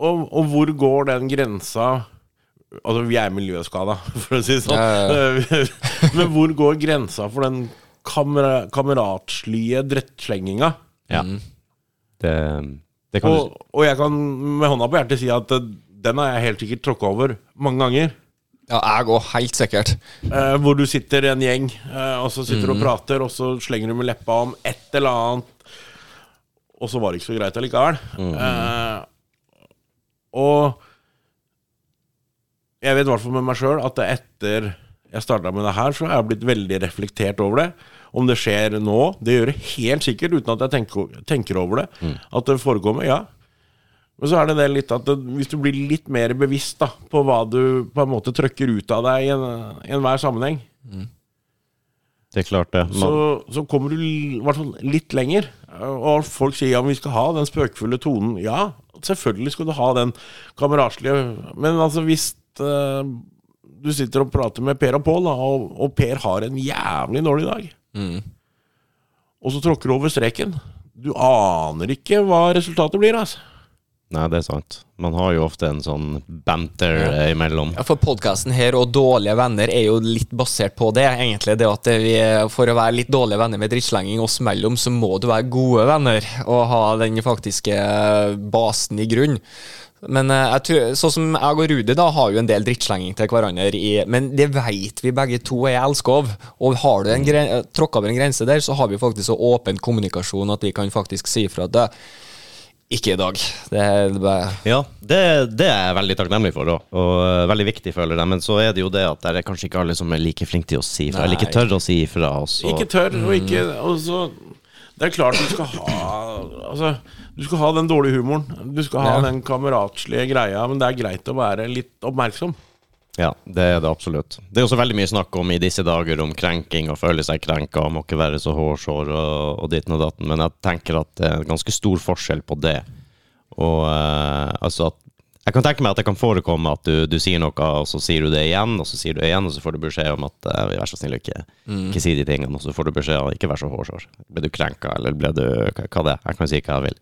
og, og hvor går den grensa Altså, vi er miljøskada, for å si det sånn. Ja, Men hvor går grensa for den kamera, kameratslige drettslenginga? Ja. Det, det kan Og, og jeg kan med hånda på hjertet si at eh, den har jeg helt sikkert tråkka over mange ganger. Ja, jeg òg, helt sikkert. Eh, hvor du sitter en gjeng, eh, og så sitter du og prater, og så slenger du med leppa om et eller annet, og så var det ikke så greit allikevel. Eh, og jeg vet i hvert fall med meg sjøl at etter jeg starta med det her, så har jeg blitt veldig reflektert over det. Om det skjer nå, det gjør det helt sikkert, uten at jeg tenker, tenker over det. At det forekommer, ja. Men så er det det litt at det, hvis du blir litt mer bevisst da, på hva du på en måte trøkker ut av deg i en- i enhver sammenheng, Det er klart, det. så, så kommer du i hvert fall litt lenger. Og folk sier ja, men vi skal ha den spøkefulle tonen. Ja, selvfølgelig skal du ha den kameraslige Men altså, hvis uh, du sitter og prater med Per og Pål, og, og Per har en jævlig dårlig dag, og så tråkker du over streken Du aner ikke hva resultatet blir, altså. Nei, det er sant. Man har jo ofte en sånn banter ja. imellom. Ja, For podkasten her og Dårlige venner er jo litt basert på det. egentlig det at vi, For å være litt dårlige venner med drittslenging oss mellom, så må du være gode venner og ha den faktiske basen i grunn. Men eh, jeg tror, sånn som jeg og Rudi da har jo en del drittslenging til hverandre, i, men det vet vi begge to er elskov. Og har du en gren tråkka over en grense der, så har vi faktisk så åpen kommunikasjon at vi kan faktisk si fra at det, ikke i dag. Det er bare Ja, det, det er jeg veldig takknemlig for, da. og uh, veldig viktig, føler jeg. Men så er det jo det at det er kanskje ikke alle som er like flinke til å si ifra, eller ikke tør å si ifra. Ikke tørr, og ikke og så, Det er klart du skal ha Altså, du skal ha den dårlige humoren. Du skal ha Ja. den kameratslige greia, men det er greit å være litt oppmerksom. Ja, det er det absolutt. Det er også veldig mye snakk om i disse dager om krenking og føle seg krenka og må ikke være så hårsår og, og ditten og datten, men jeg tenker at det er ganske stor forskjell på det. Og eh, altså at Jeg kan tenke meg at det kan forekomme at du, du sier noe, og så sier du det igjen, og så sier du det igjen, og så får du beskjed om at uh, vær så snill, ikke, ikke si de tingene, og så får du beskjed om ikke vær så hårsår. Ble du krenka, eller ble du Hva hva det er? Jeg kan si hva jeg vil.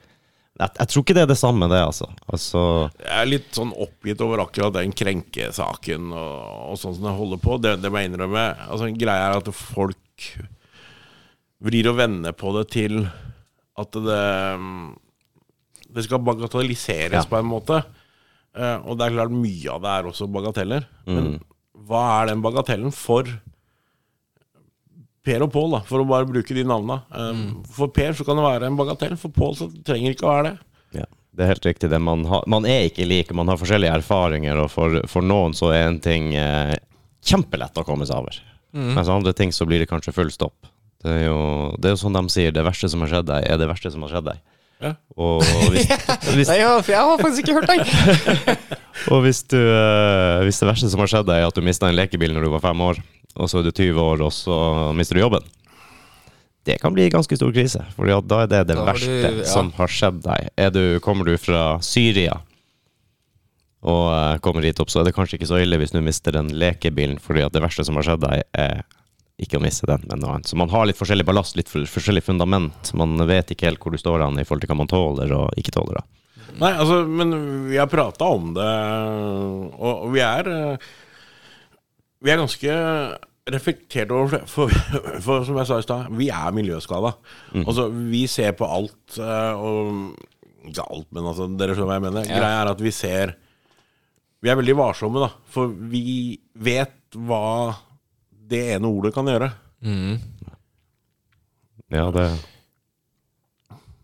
Jeg, jeg tror ikke det er det samme, det, altså. altså Jeg er litt sånn oppgitt over akkurat den krenkesaken og, og sånn som det holder på. Det, det må jeg innrømme. Altså, greia er at folk vrir og vender på det til at det Det skal bagatelliseres Ja. på en måte. Eh, og det er klart mye av det er også bagateller. Men hva er den bagatellen for Per og Pål, for å bare bruke de navnene? mm. For Per så kan det være en bagatell, for Pål så trenger det ikke å være det. Ja, det er helt riktig. Det. Man, har, man er ikke like, man har forskjellige erfaringer, og for, for noen så er en ting eh, kjempelett å komme seg over. Mens andre ting så blir det kanskje full stopp. Det er, jo, det er jo sånn de sier, det verste som har skjedd deg, er det verste som har skjedd deg. Ja. Og hvis, hvis, Nei, jeg har faktisk ikke hørt den. og hvis, du, eh, hvis det verste som har skjedd deg, er at du mista en lekebil når du var fem år, og så er du 20 år, og så mister du jobben Det kan bli en ganske stor krise, for da er det det Da verste du- ja. som har skjedd deg. Er du, kommer du fra Syria og eh, kommer hit opp, så er det kanskje ikke så ille hvis du mister den lekebilen, fordi at det verste som har skjedd deg, er ikke å miste den, men noe annet. Så man har litt forskjellig ballast, litt forskjellig fundament. Man vet ikke helt hvor du står an i forhold til hva man tåler og ikke tåler. da. Nei, altså, men vi har prata om det, og, og vi er eh, Vi er ganske reflektert over. For, for som jeg sa i stad, vi er miljøskada. Altså, vi ser på alt, eh, og Ikke alt, men altså, dere skjønner hva jeg mener. Ja. Greia er at vi ser Vi er veldig varsomme, da. For vi vet hva det ene ordet kan gjøre. Ja, det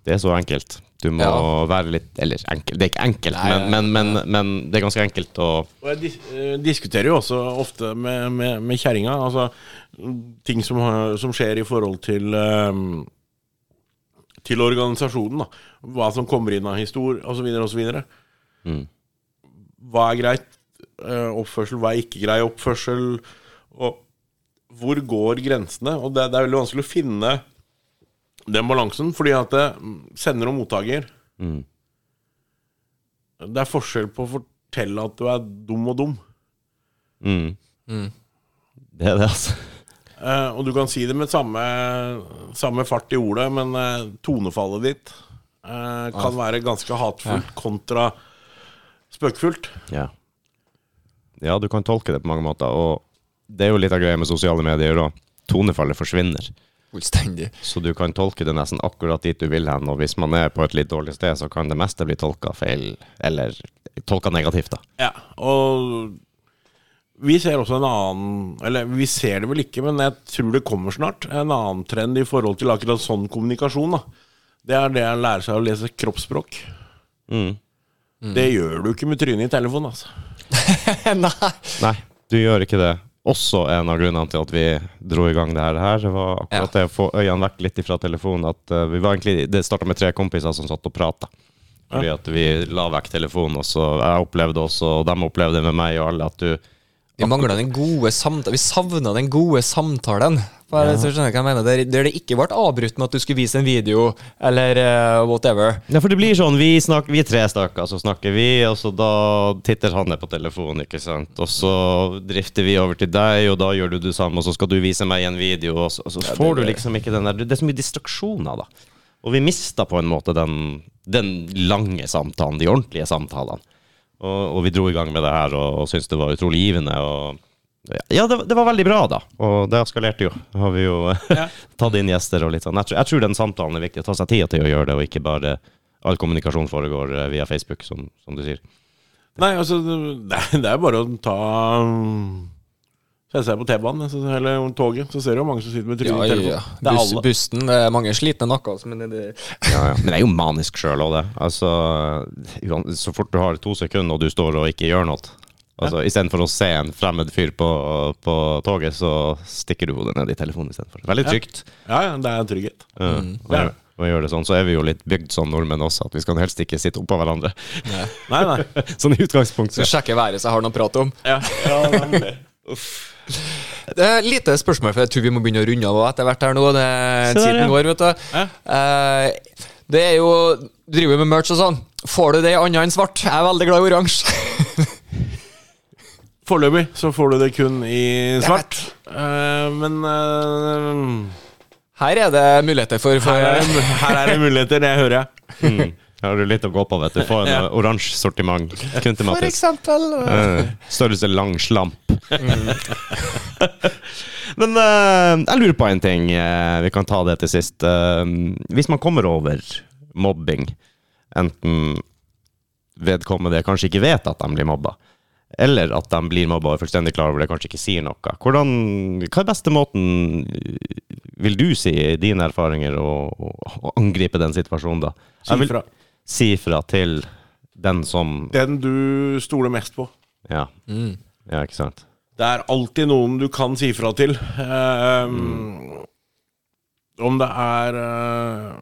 Det er så enkelt. Du må Ja. være litt Eller enkelt, det er ikke enkelt, Nei, men, men, men, men det er ganske enkelt å Og jeg dis eh, diskuterer jo også ofte med, med, med kjerringa altså, ting som, som skjer i forhold til um, Til organisasjonen. da Hva som kommer inn av historie osv. osv. Mm. Hva er greit eh, oppførsel, hva er ikke grei oppførsel? Og hvor går grensene? Og det, det er veldig vanskelig å finne den balansen, fordi at det, sender og mottaker Mm. Det er forskjell på å fortelle at du er dum og dum. mm. Mm. Det er det, altså. Eh, og du kan si det med samme, samme fart i ordet, men eh, tonefallet ditt eh, kan være ganske hatfullt kontra spøkefullt. Ja. ja, du kan tolke det på mange måter, og det er jo litt av greia med sosiale medier òg. Tonefallet forsvinner. Fullstendig. Så du kan tolke det nesten akkurat dit du vil hen, og hvis man er på et litt dårlig sted, så kan det meste bli tolka feil, eller tolka negativt, da. Ja, og vi ser også en annen Eller vi ser det vel ikke, men jeg tror det kommer snart. En annen trend i forhold til akkurat sånn kommunikasjon. da Det er det å lære seg å lese kroppsspråk. Mm. Det gjør du ikke med trynet i telefonen. altså Nei. Nei, du gjør ikke det. Også en av grunnene til at vi dro i gang det her. her det var akkurat det å få øynene vekk litt fra telefonen. At eh, vi var egentlig, Det starta med tre kompiser som satt og prata. Fordi at vi la vekk telefonen, og så jeg opplevde også, og de opplevde med meg og alle, at du Vi mangla den gode samtalen. Vi savna den gode samtalen. Bare, så skjønner hva jeg mener Der, der det ikke ble avbrutt med at du skulle vise en video, eller uh, whatever. Ja, for det blir sånn, vi, snakker, vi tre stykker, så snakker vi, og så da titter han ned på telefonen, ikke sant. Og så drifter vi over til deg, og da gjør du det samme, og så skal du vise meg en video, og så, og så får du liksom ikke den der Det er så mye distraksjoner, da. Og vi mista på en måte den, den lange samtalen, de ordentlige samtalene. Og, og vi dro i gang med det her, og, og syntes det var utrolig givende. og ja, det, det var veldig bra, da. Og det eskalerte jo. Har vi jo tatt inn gjester og litt sånn. Jeg tror, jeg tror den samtalen er viktig. Å ta seg tida til å gjøre det, og ikke bare all kommunikasjon foregår eh, via Facebook, som, som du sier. Nei, altså, det det er bare å ta Sette seg på T-banen eller toget, så ser du jo mange som sitter med trynet Ja, i ja, telefonen. ja. Det er Buss, alle. bussen, det er mange slitne nakker. altså, Men det, det, Ja, ja. Men det er jo manisk sjøl òg, det. Altså, så fort du har to sekunder og du står og ikke gjør noe Altså, Istedenfor å se en fremmed fyr på, på toget, så stikker du hodet ned i telefonen istedenfor. Veldig trygt. Ja, ja, det er en trygghet. Ja, gjøre- å gjøre det sånn. Så er vi jo litt bygd som nordmenn også, at vi skal helst ikke sitte oppå hverandre. Nei, nei. sånn i utgangspunktet. Så sjekke været så jeg har noe å prate om. Ja, ja, det er- Det er lite spørsmål, for jeg tror vi må begynne å runde av etter hvert her nå. Det er der, tiden ja. går, vet du. Ja. Uh, det er jo driver med merch og sånn. Får du det i annet enn svart? Jeg er veldig glad i oransje. Foreløpig så får du det kun i svart. Uh, men uh, Her er det muligheter for, for her, er det, her er det muligheter, det hører jeg. Mm. Her har du litt å gå på, vet du. Få en Ja. oransje sortiment. Kun til For eksempel Uh, Størrelse lang slamp. Men eh, jeg lurer på en ting. vi kan ta det til sist. Eh, hvis man kommer over mobbing, enten vedkommende kanskje ikke vet at de blir mobba, eller at de blir mobba og er fullstendig klar over det, kanskje ikke sier noe. Hvordan, hva er beste måten, vil du si, i dine erfaringer, å, å, å angripe den situasjonen da? Si Jeg vil. Si fra til den som Den du stoler mest på. Ja, Mm. ja ikke sant? Det er alltid noen du kan si fra til. Eh, Om det er uh,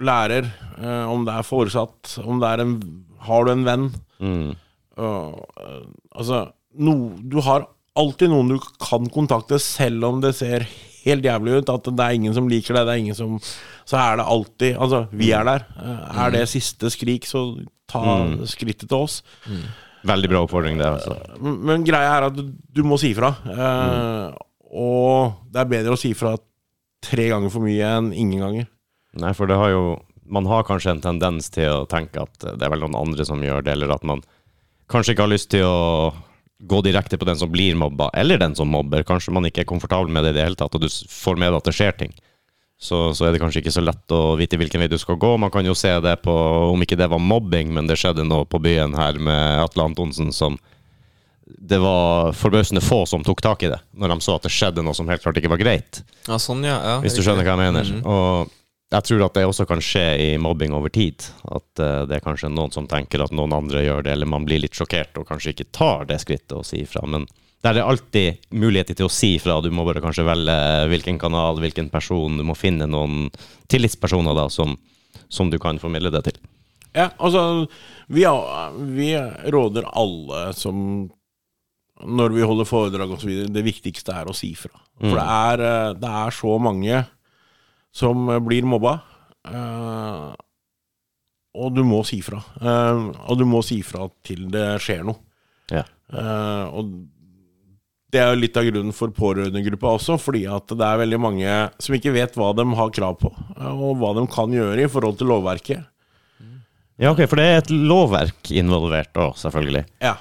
lærer, uh, om det er foresatt, om det er en Har du en venn? Mm. Og, eh, altså no, Du har alltid noen du kan kontakte, selv om det ser helt jævlig ut. At det er ingen som liker deg, det er ingen som Så er det alltid Altså, vi er der. Eh, Er det siste skrik, så ta skrittet til oss. Veldig bra oppfordring, det. Altså. Men men greia er at du, du må si fra. Eh, Og det er bedre å si fra tre ganger for mye enn ingen ganger. Nei, for det har jo Man har kanskje en tendens til å tenke at det er vel noen andre som gjør det, eller at man kanskje ikke har lyst til å gå direkte på den som blir mobba, eller den som mobber. Kanskje man ikke er komfortabel med det i det hele tatt, og du får med deg at det skjer ting. Så, så er det kanskje ikke så lett å vite hvilken vei du skal gå. Man kan jo se det på, om ikke det var mobbing, men det skjedde noe på byen her med Atle Antonsen som Det var forbausende få som tok tak i det, når de så at det skjedde noe som helt klart ikke var greit. Ja, sånn, ja. ja Hvis du skjønner hva jeg mener. Og jeg tror at det også kan skje i mobbing over tid. At uh, det er kanskje noen som tenker at noen andre gjør det, eller man blir litt sjokkert og kanskje ikke tar det skrittet og sier ifra. Men der er det alltid muligheter til å si ifra. Du må bare kanskje velge hvilken kanal, hvilken person. Du må finne noen tillitspersoner da som, som du kan formidle det til. Ja, altså Vi, har- vi råder alle som Når vi holder foredrag osv., det viktigste er å si fra. For det er, eh, det er så mange som eh, blir mobba. eh, og du må si fra. Eh, og du må si fra til det skjer noe. Ja. Og det er jo litt av grunnen for pårørendegruppa også, fordi at det er veldig mange som ikke vet hva de har krav på, og hva de kan gjøre i forhold til lovverket. Ja, ok, for det er et lovverk involvert òg, selvfølgelig. Ja.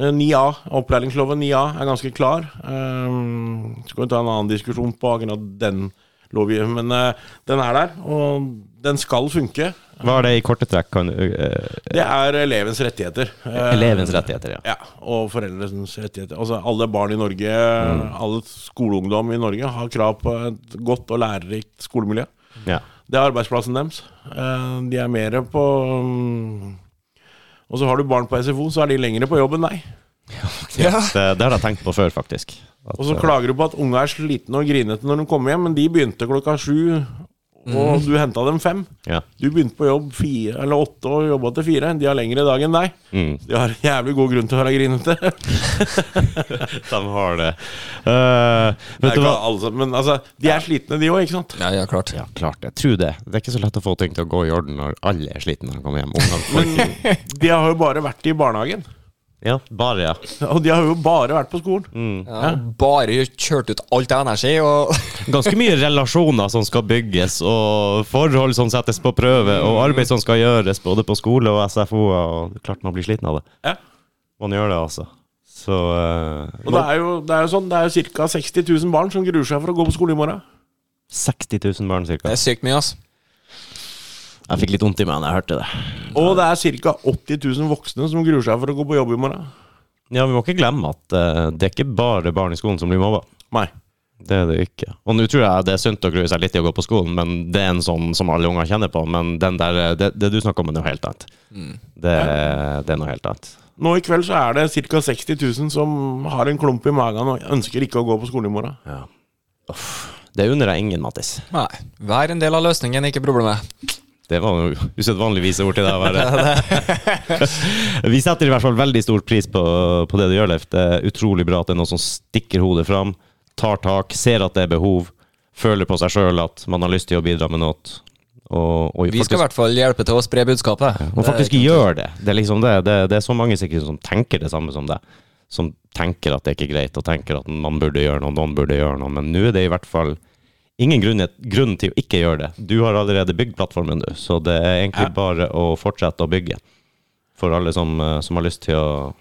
Eh, 9A, opplæringsloven 9A, er ganske klar. Um, skal vi ta en annen diskusjon på akkurat den lovgivningen, men eh, den er der, og den skal funke. Hva er det i korte trekk? Kan, du, eh, Det er elevens rettigheter. Eh, elevens rettigheter, ja. Ja, og foreldrenes rettigheter. Altså alle barn i Norge, alle skoleungdom i Norge har krav på et godt og lærerikt skolemiljø. ja. Det er arbeidsplassen deres. Eh, De er mer på mm, Og så har du barn på SFO, så er de lengre på jobb enn deg. Ja. Det, det har jeg tenkt på før, faktisk. At, Og så eh, klager du på at unga er slitne og grinete når de kommer hjem, men de begynte klokka sju, og du henta dem fem. ja. Du begynte på jobb fire eller åtte og jobba til fire. De har lengre dag enn deg. Mm. De har jævlig god grunn til å være grinete. De har det. Uh, vet Det du hva? Altså, Men altså, de er slitne, de òg, ikke sant? ja, ja, klart. Ja, klart det. tror det. Det er ikke så lett å få ting til å gå i orden når alle er slitne når de kommer hjem. men De har jo bare vært i barnehagen. Ja, bare, ja. Og de har jo bare vært på skolen. Ja, bare kjørt ut alt av energi og Ganske mye relasjoner som skal bygges, og forhold som settes på prøve, og arbeid som skal gjøres både på skole og SFO. Og klart man blir sliten av det. Ja. Man gjør det, altså. Så uh, Og det er jo, det er jo sånn, det er jo ca. 60 000 barn som gruer seg for å gå på skole i morgen. 60 000 barn, Det er sykt mye, ass. Jeg fikk litt vondt i meg da jeg hørte det. Og det er ca. 80 000 voksne som gruer seg for å gå på jobb i morgen. Ja, vi må ikke glemme at uh, det er ikke bare barn i skolen som blir mobba. Nei. Det er det ikke. Og nå tror jeg det er sunt å grue seg litt i å gå på skolen, men det er en sånn som alle unger kjenner på. Men den der, det, det du snakker om, er noe helt annet. Det, det er noe helt annet. Nå i kveld så er det ca. 60 000 som har en klump i magen og ønsker ikke å gå på skolen i morgen. Ja. Uff. Det unner jeg ingen, Mattis. Nei. Vær en del av løsningen, ikke problemet. Det var jo usedvanlig vise ord til deg å være. Vi setter i hvert fall veldig stor pris på, på det du gjør, Leif. Det er utrolig bra at det er noen som stikker hodet fram, tar tak, ser at det er behov, føler på seg sjøl at man har lyst til å bidra med noe. Og, og Vi skal i hvert fall hjelpe til å spre budskapet. Og faktisk gjør det. Det er liksom det. Det, det er så mange sikkert som tenker det samme som deg. Som tenker at det ikke er greit, og tenker at man burde gjøre noe, noen burde gjøre noe. Men nå er det i hvert fall ingen grunn, grunn til å ikke gjøre det. Du har allerede bygd plattformen, du. Så det er egentlig Ja. bare å fortsette å bygge. For alle som, eh, som har lyst til å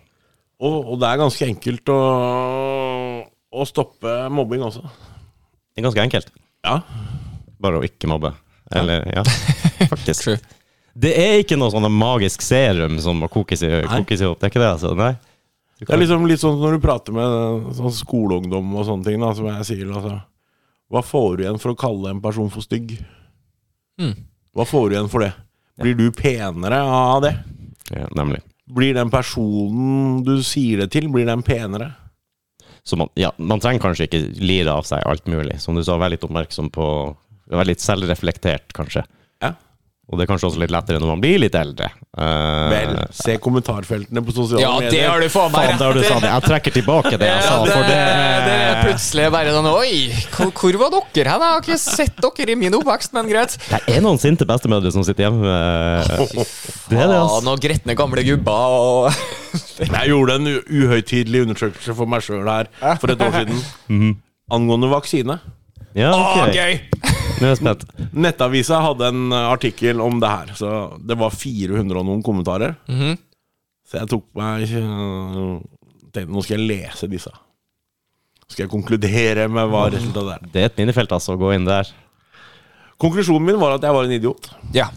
Og, og det er ganske enkelt å, å stoppe mobbing også. Det er ganske enkelt. Ja. Bare å ikke mobbe. Eller, ja. Faktisk. True. Det er ikke noe sånn magisk serum som må kokes i, kokes i opp. Det er ikke det, altså? Nei? Det er liksom litt sånn når du prater med sånn skoleungdom og sånne ting, da, som jeg sier altså, Hva får du igjen for å kalle en person for stygg? Mm. Hva får du igjen for det? Blir du penere av det? Ja, nemlig. Blir den personen du sier det til, blir den penere? Så man, ja, man trenger kanskje ikke lire av seg alt mulig. Som du sa, vær litt oppmerksom på Vær litt selvreflektert, kanskje. Ja. Og det er kanskje også litt lettere når man blir litt eldre. Uh, Vel, se kommentarfeltene på sosiale Ja, medier. det har du faen meg rett der du sa det. Jeg trekker tilbake det jeg sa. Det, For det, det er plutselig bare sånn Oi, hvor, hvor var dere hen? Jeg har ikke sett dere i min oppvekst, men greit. det er noen sinte bestemødre som sitter hjemme. Fy Det er det, altså. noen gretne gamle gubber og Jeg gjorde en uhøytidelig undersøkelse for meg sjøl her for et år siden. Mhm. Angående vaksine. Ja, Å, gøy! Nå er jeg spent. Nettavisa hadde en uh, artikkel om det her. Så det var 400 og noen kommentarer. Mhm. Så jeg tok meg uh, Tenkte nå skal jeg lese disse. Så skal jeg konkludere med hva resultatet er. Det er et minefelt, altså, å gå inn der. Konklusjonen min var at jeg var en idiot. Ja.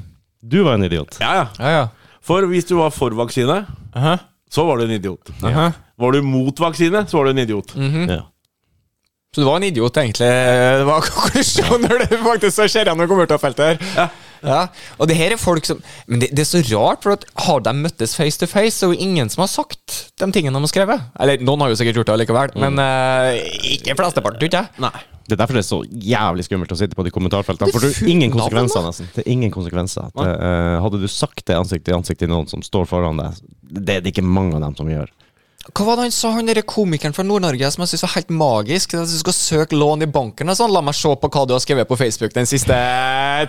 Du var en idiot. Ja, ja. Ja, ja. For hvis du var for vaksine, Aha. så var du en idiot. Aha. Var du mot vaksine, så var du en idiot. Ja. Så du var en idiot, egentlig. Det var konklusjonen når det faktisk så skjer gjennom kommentarfeltet her. Ja. Ja, og det her er folk som Men det, det er så rart, for at har de møttes face to face, så er jo ingen som har sagt de tingene de har skrevet. Eller noen har jo sikkert gjort det likevel, men uh, ikke flesteparten, tror jeg. Nei. Det er derfor det er så jævlig skummelt å sitte på de kommentarfeltene. For det er ingen konsekvenser, nesten. Det er ingen konsekvenser. Det, uh, hadde du sagt det ansikt til ansikt til noen som står foran deg, det er det ikke mange av dem som gjør. Hva var det han sa, han der komikeren fra Nord-Norge som jeg syns var helt magisk? At du skal søke lån i banken og sånn. La meg se på hva du har skrevet på Facebook den siste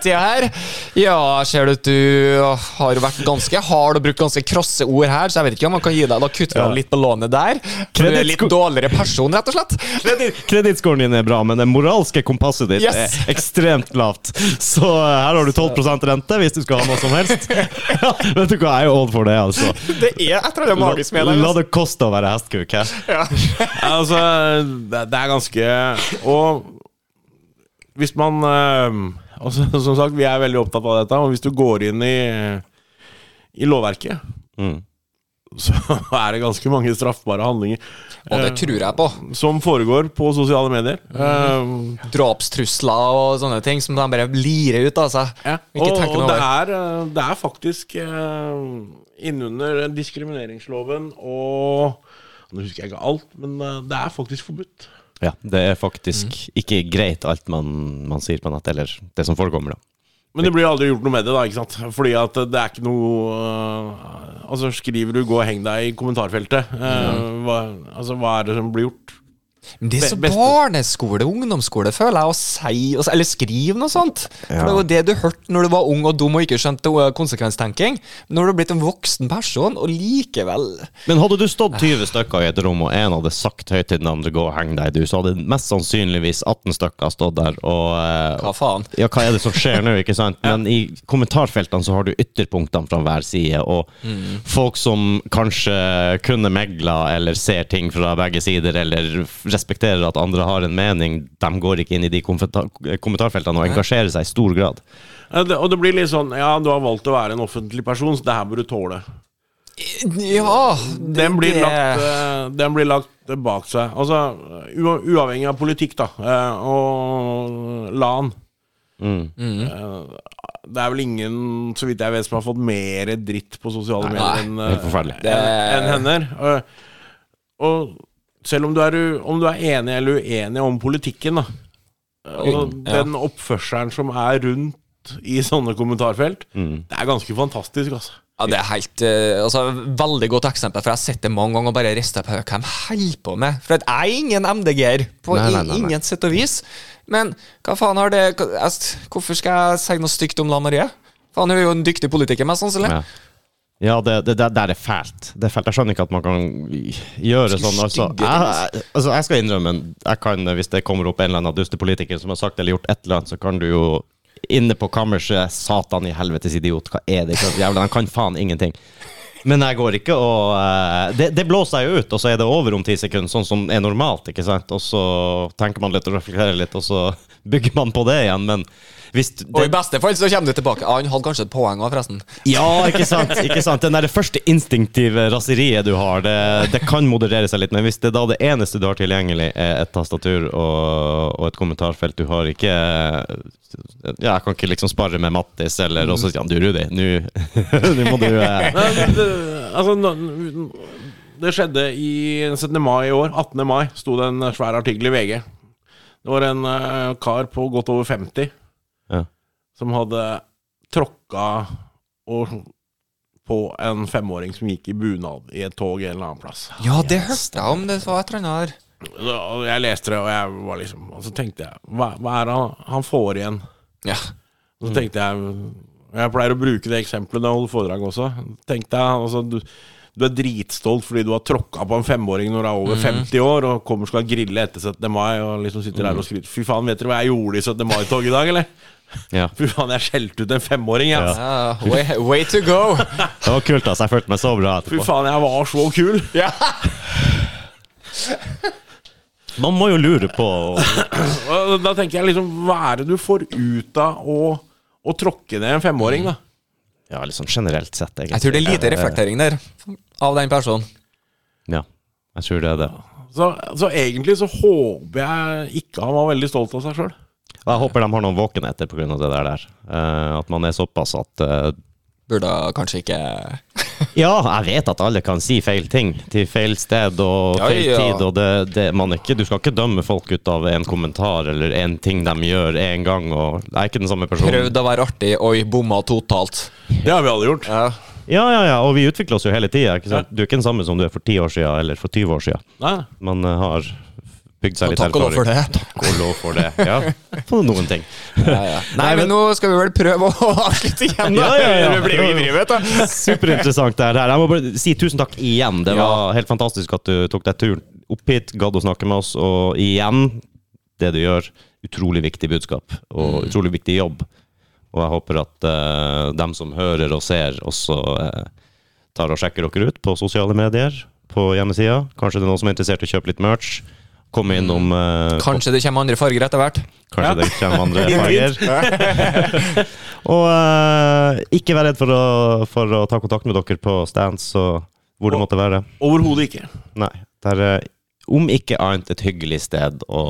tida her. Ja, ser du at du har vært ganske hard og brukt ganske krosse ord her, så jeg vet ikke om han kan gi deg Da kutter han ja. litt på lånet der. Du er litt dårligere person, rett og slett. Kredittscoren din er bra, men det moralske kompasset ditt Yes. er ekstremt lavt. Så eh, her har du 12% rente hvis du skal ha noe som helst. Ja, vet du hva, jeg er old for det, altså. Det er et eller annet magisk med det. La altså. det koste å være hestkuk her. Ja. Altså, det, det er ganske Og hvis man eh, altså, Som sagt, vi er veldig opptatt av dette, og hvis du går inn i, i lovverket, Mm. så er det ganske mange straffbare handlinger Og det tror jeg på. som foregår på sosiale medier. Eh, Drapstrusler og sånne ting som de bare lirer ut av seg. ja. Og, og det, er, eh, det er faktisk uh, innunder diskrimineringsloven og Nå husker jeg ikke alt, men eh, det er faktisk forbudt. Ja, det er faktisk ikke greit alt man, man sier på nett, eller det som forekommer, da. Men det blir aldri gjort noe med det, da, ikke sant? Fordi at det er ikke noe uh, Altså, skriver du 'gå og heng deg' i kommentarfeltet, øh, hva, altså, hva er det som blir gjort? Men det er så barneskole, ungdomsskole, føler jeg, å si Eller skrive noe sånt. For det var det du hørte når du var ung og dum og ikke skjønte konsekvenstenking konsekvenstenking. du har blitt en voksen person, og likevel Men hadde du stått 20 stykker i et rom, og en hadde sagt høyt til den andre 'gå og heng deg', du, så hadde mest sannsynligvis 18 stykker stått der og eh, Hva faen? Ja, hva er det som skjer nå, ikke sant? Men i kommentarfeltene så har du ytterpunktene fra hver side, og folk som kanskje kunne megla eller ser ting fra begge sider, eller respekterer at andre har en mening, de går ikke inn i de kommentar kommentarfeltene og engasjerer seg i stor grad. Det, og det blir litt sånn Ja, du har valgt å være en offentlig person, så det her bør du tåle. Ja det, Den blir, lagt, øh, den blir lagt bak seg. Altså, uavhengig av politikk, da, øh, og LAN Mm. øh, Det er vel ingen, så vidt jeg vet, som har fått mer dritt på sosiale medier enn en, enn henne. Og, og selv om du, er, om du er enig eller uenig om politikken, da altså, Den oppførselen som er rundt i sånne kommentarfelt, Mm. det er ganske fantastisk, altså. Ja, det er helt eh, altså, Veldig godt eksempel, for jeg har sett det mange ganger og bare rista på hva de holder på med. For jeg er ingen MDG-er, på Nei, nei, nei, nei. ingen sett og vis. Men hva faen har det hva- jeg- Hvorfor skal jeg si noe stygt om Lan Marie? Faen, Hun er jo en dyktig politiker, mest sannsynlig. Ja. Ja, det, det, det der er fælt. Det er fælt. Jeg skjønner ikke at man kan gjøre sånn. Altså, jeg, altså, jeg skal innrømme, jeg kan, hvis det kommer opp en eller annen dustepolitiker som har sagt eller gjort et eller annet, så kan du jo inne på kammerset Satan i helvetes idiot, hva er det? Jævla, han kan faen ingenting. Men jeg går ikke og uh, det, det blåser jo ut, og så er det over om ti sekunder, sånn som er normalt. ikke sant? Og så tenker man litt og reflekterer litt, og så bygger man på det igjen. Men hvis Og i beste fall så kommer du tilbake. Han hadde kanskje et poeng òg, forresten. ja, ikke sant? ikke sant? Den der første instinktive raseriet du har, det, det kan moderere seg litt. Men hvis det da det eneste du har tilgjengelig, er et tastatur og, og et kommentarfelt Du har ikke Ja, jeg kan ikke liksom spare med Mattis, eller også Jan ja, du Rudi, nå må du eh, men det, altså, nå- det skjedde i 17. mai i år. 18. mai sto det en svær artikkel i VG. Det var en uh, kar på godt over 50 Ja. som hadde tråkka og, på en femåring som gikk i bunad i et tog en eller annen plass. Ja, det hørte jeg om. Det var et eller annet her. Jeg leste det, og jeg var liksom Og så tenkte jeg Hva, hva er det han, han får igjen? Ja. Og så tenkte jeg Jeg pleier å bruke det eksempelet når jeg holder foredrag også. Tenkte jeg, altså, du, du er dritstolt fordi du har tråkka på en femåring når du er over 50 år, og kommer og skal grille etter 17. mai og liksom sitter der og skryter. Fy faen, vet dere hva jeg gjorde i 17. mai-toget i dag, eller? Ja. Fy faen, jeg skjelte ut en femåring, jeg. altså. Ja, way, way to go! Det var kult, altså. Jeg følte meg så bra Fy faen, jeg var så kul! Ja. Man må jo lure på da tenker jeg liksom, hva er det du får ut av å, å tråkke ned en femåring, da? Ja, liksom generelt sett, egentlig. Jeg tror det er lite reflektering der av den personen. Ja, jeg tror det er det. Så, så egentlig så håper jeg ikke han var veldig stolt av seg sjøl. Jeg håper de har noen våkenheter pga. det der. der. Eh, at man er såpass at eh, Burde kanskje ikke Ja, jeg vet at alle kan si feil ting til feil sted og Ja, feil ja. tid. Og det, det, man ikke, du skal ikke dømme folk ut av en kommentar eller en ting de gjør en gang. Og jeg er ikke den samme personen. Prøvde å være artig, oi, bomma totalt. Det har vi alle gjort. Ja. Ja, ja, ja, og vi utvikler oss jo hele tida. Du er ikke den samme som du er for 10 år siden eller for 20 år siden. Nei. Man eh, har bygd seg litt takk og lov for det. Takk og lov for det. Ja, på noen ting. Ja, ja. Nei, men nå skal vi vel prøve å avslutte igjen, da. Ja, ja, ja. Det blir jo ivrig, vet du. Superinteressant det her. Jeg må bare si tusen takk igjen. Det var helt fantastisk at du tok deg turen opp hit, gadd å snakke med oss. Og igjen, det du gjør, utrolig viktig budskap og utrolig viktig jobb. Og jeg håper at uh, dem som hører og ser, også uh, tar og sjekker dere ut på sosiale medier, på hjemmesida. Kanskje det er noen som er interessert i å kjøpe litt merch. Komme innom uh, Kanskje det kommer andre farger etter hvert. Kanskje det kommer andre farger. og uh, ikke vær redd for å, for å ta kontakt med dere på stands og hvor det måtte være. Overhodet ikke. Nei. Det er eh, om ikke annet et hyggelig sted å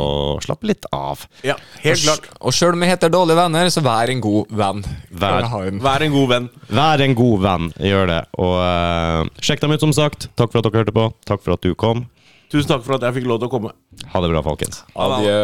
slappe litt av. Ja, helt klart. Og sjøl om vi heter dårlige venner, så vær en god venn. Vær- en- Vær en god venn. Vær en god venn, gjør det. Og sjekk dem ut, som sagt. Takk for at dere hørte på. Takk for at du kom. Tusen takk for at jeg fikk lov til å komme. Ha det bra, folkens. Adjø.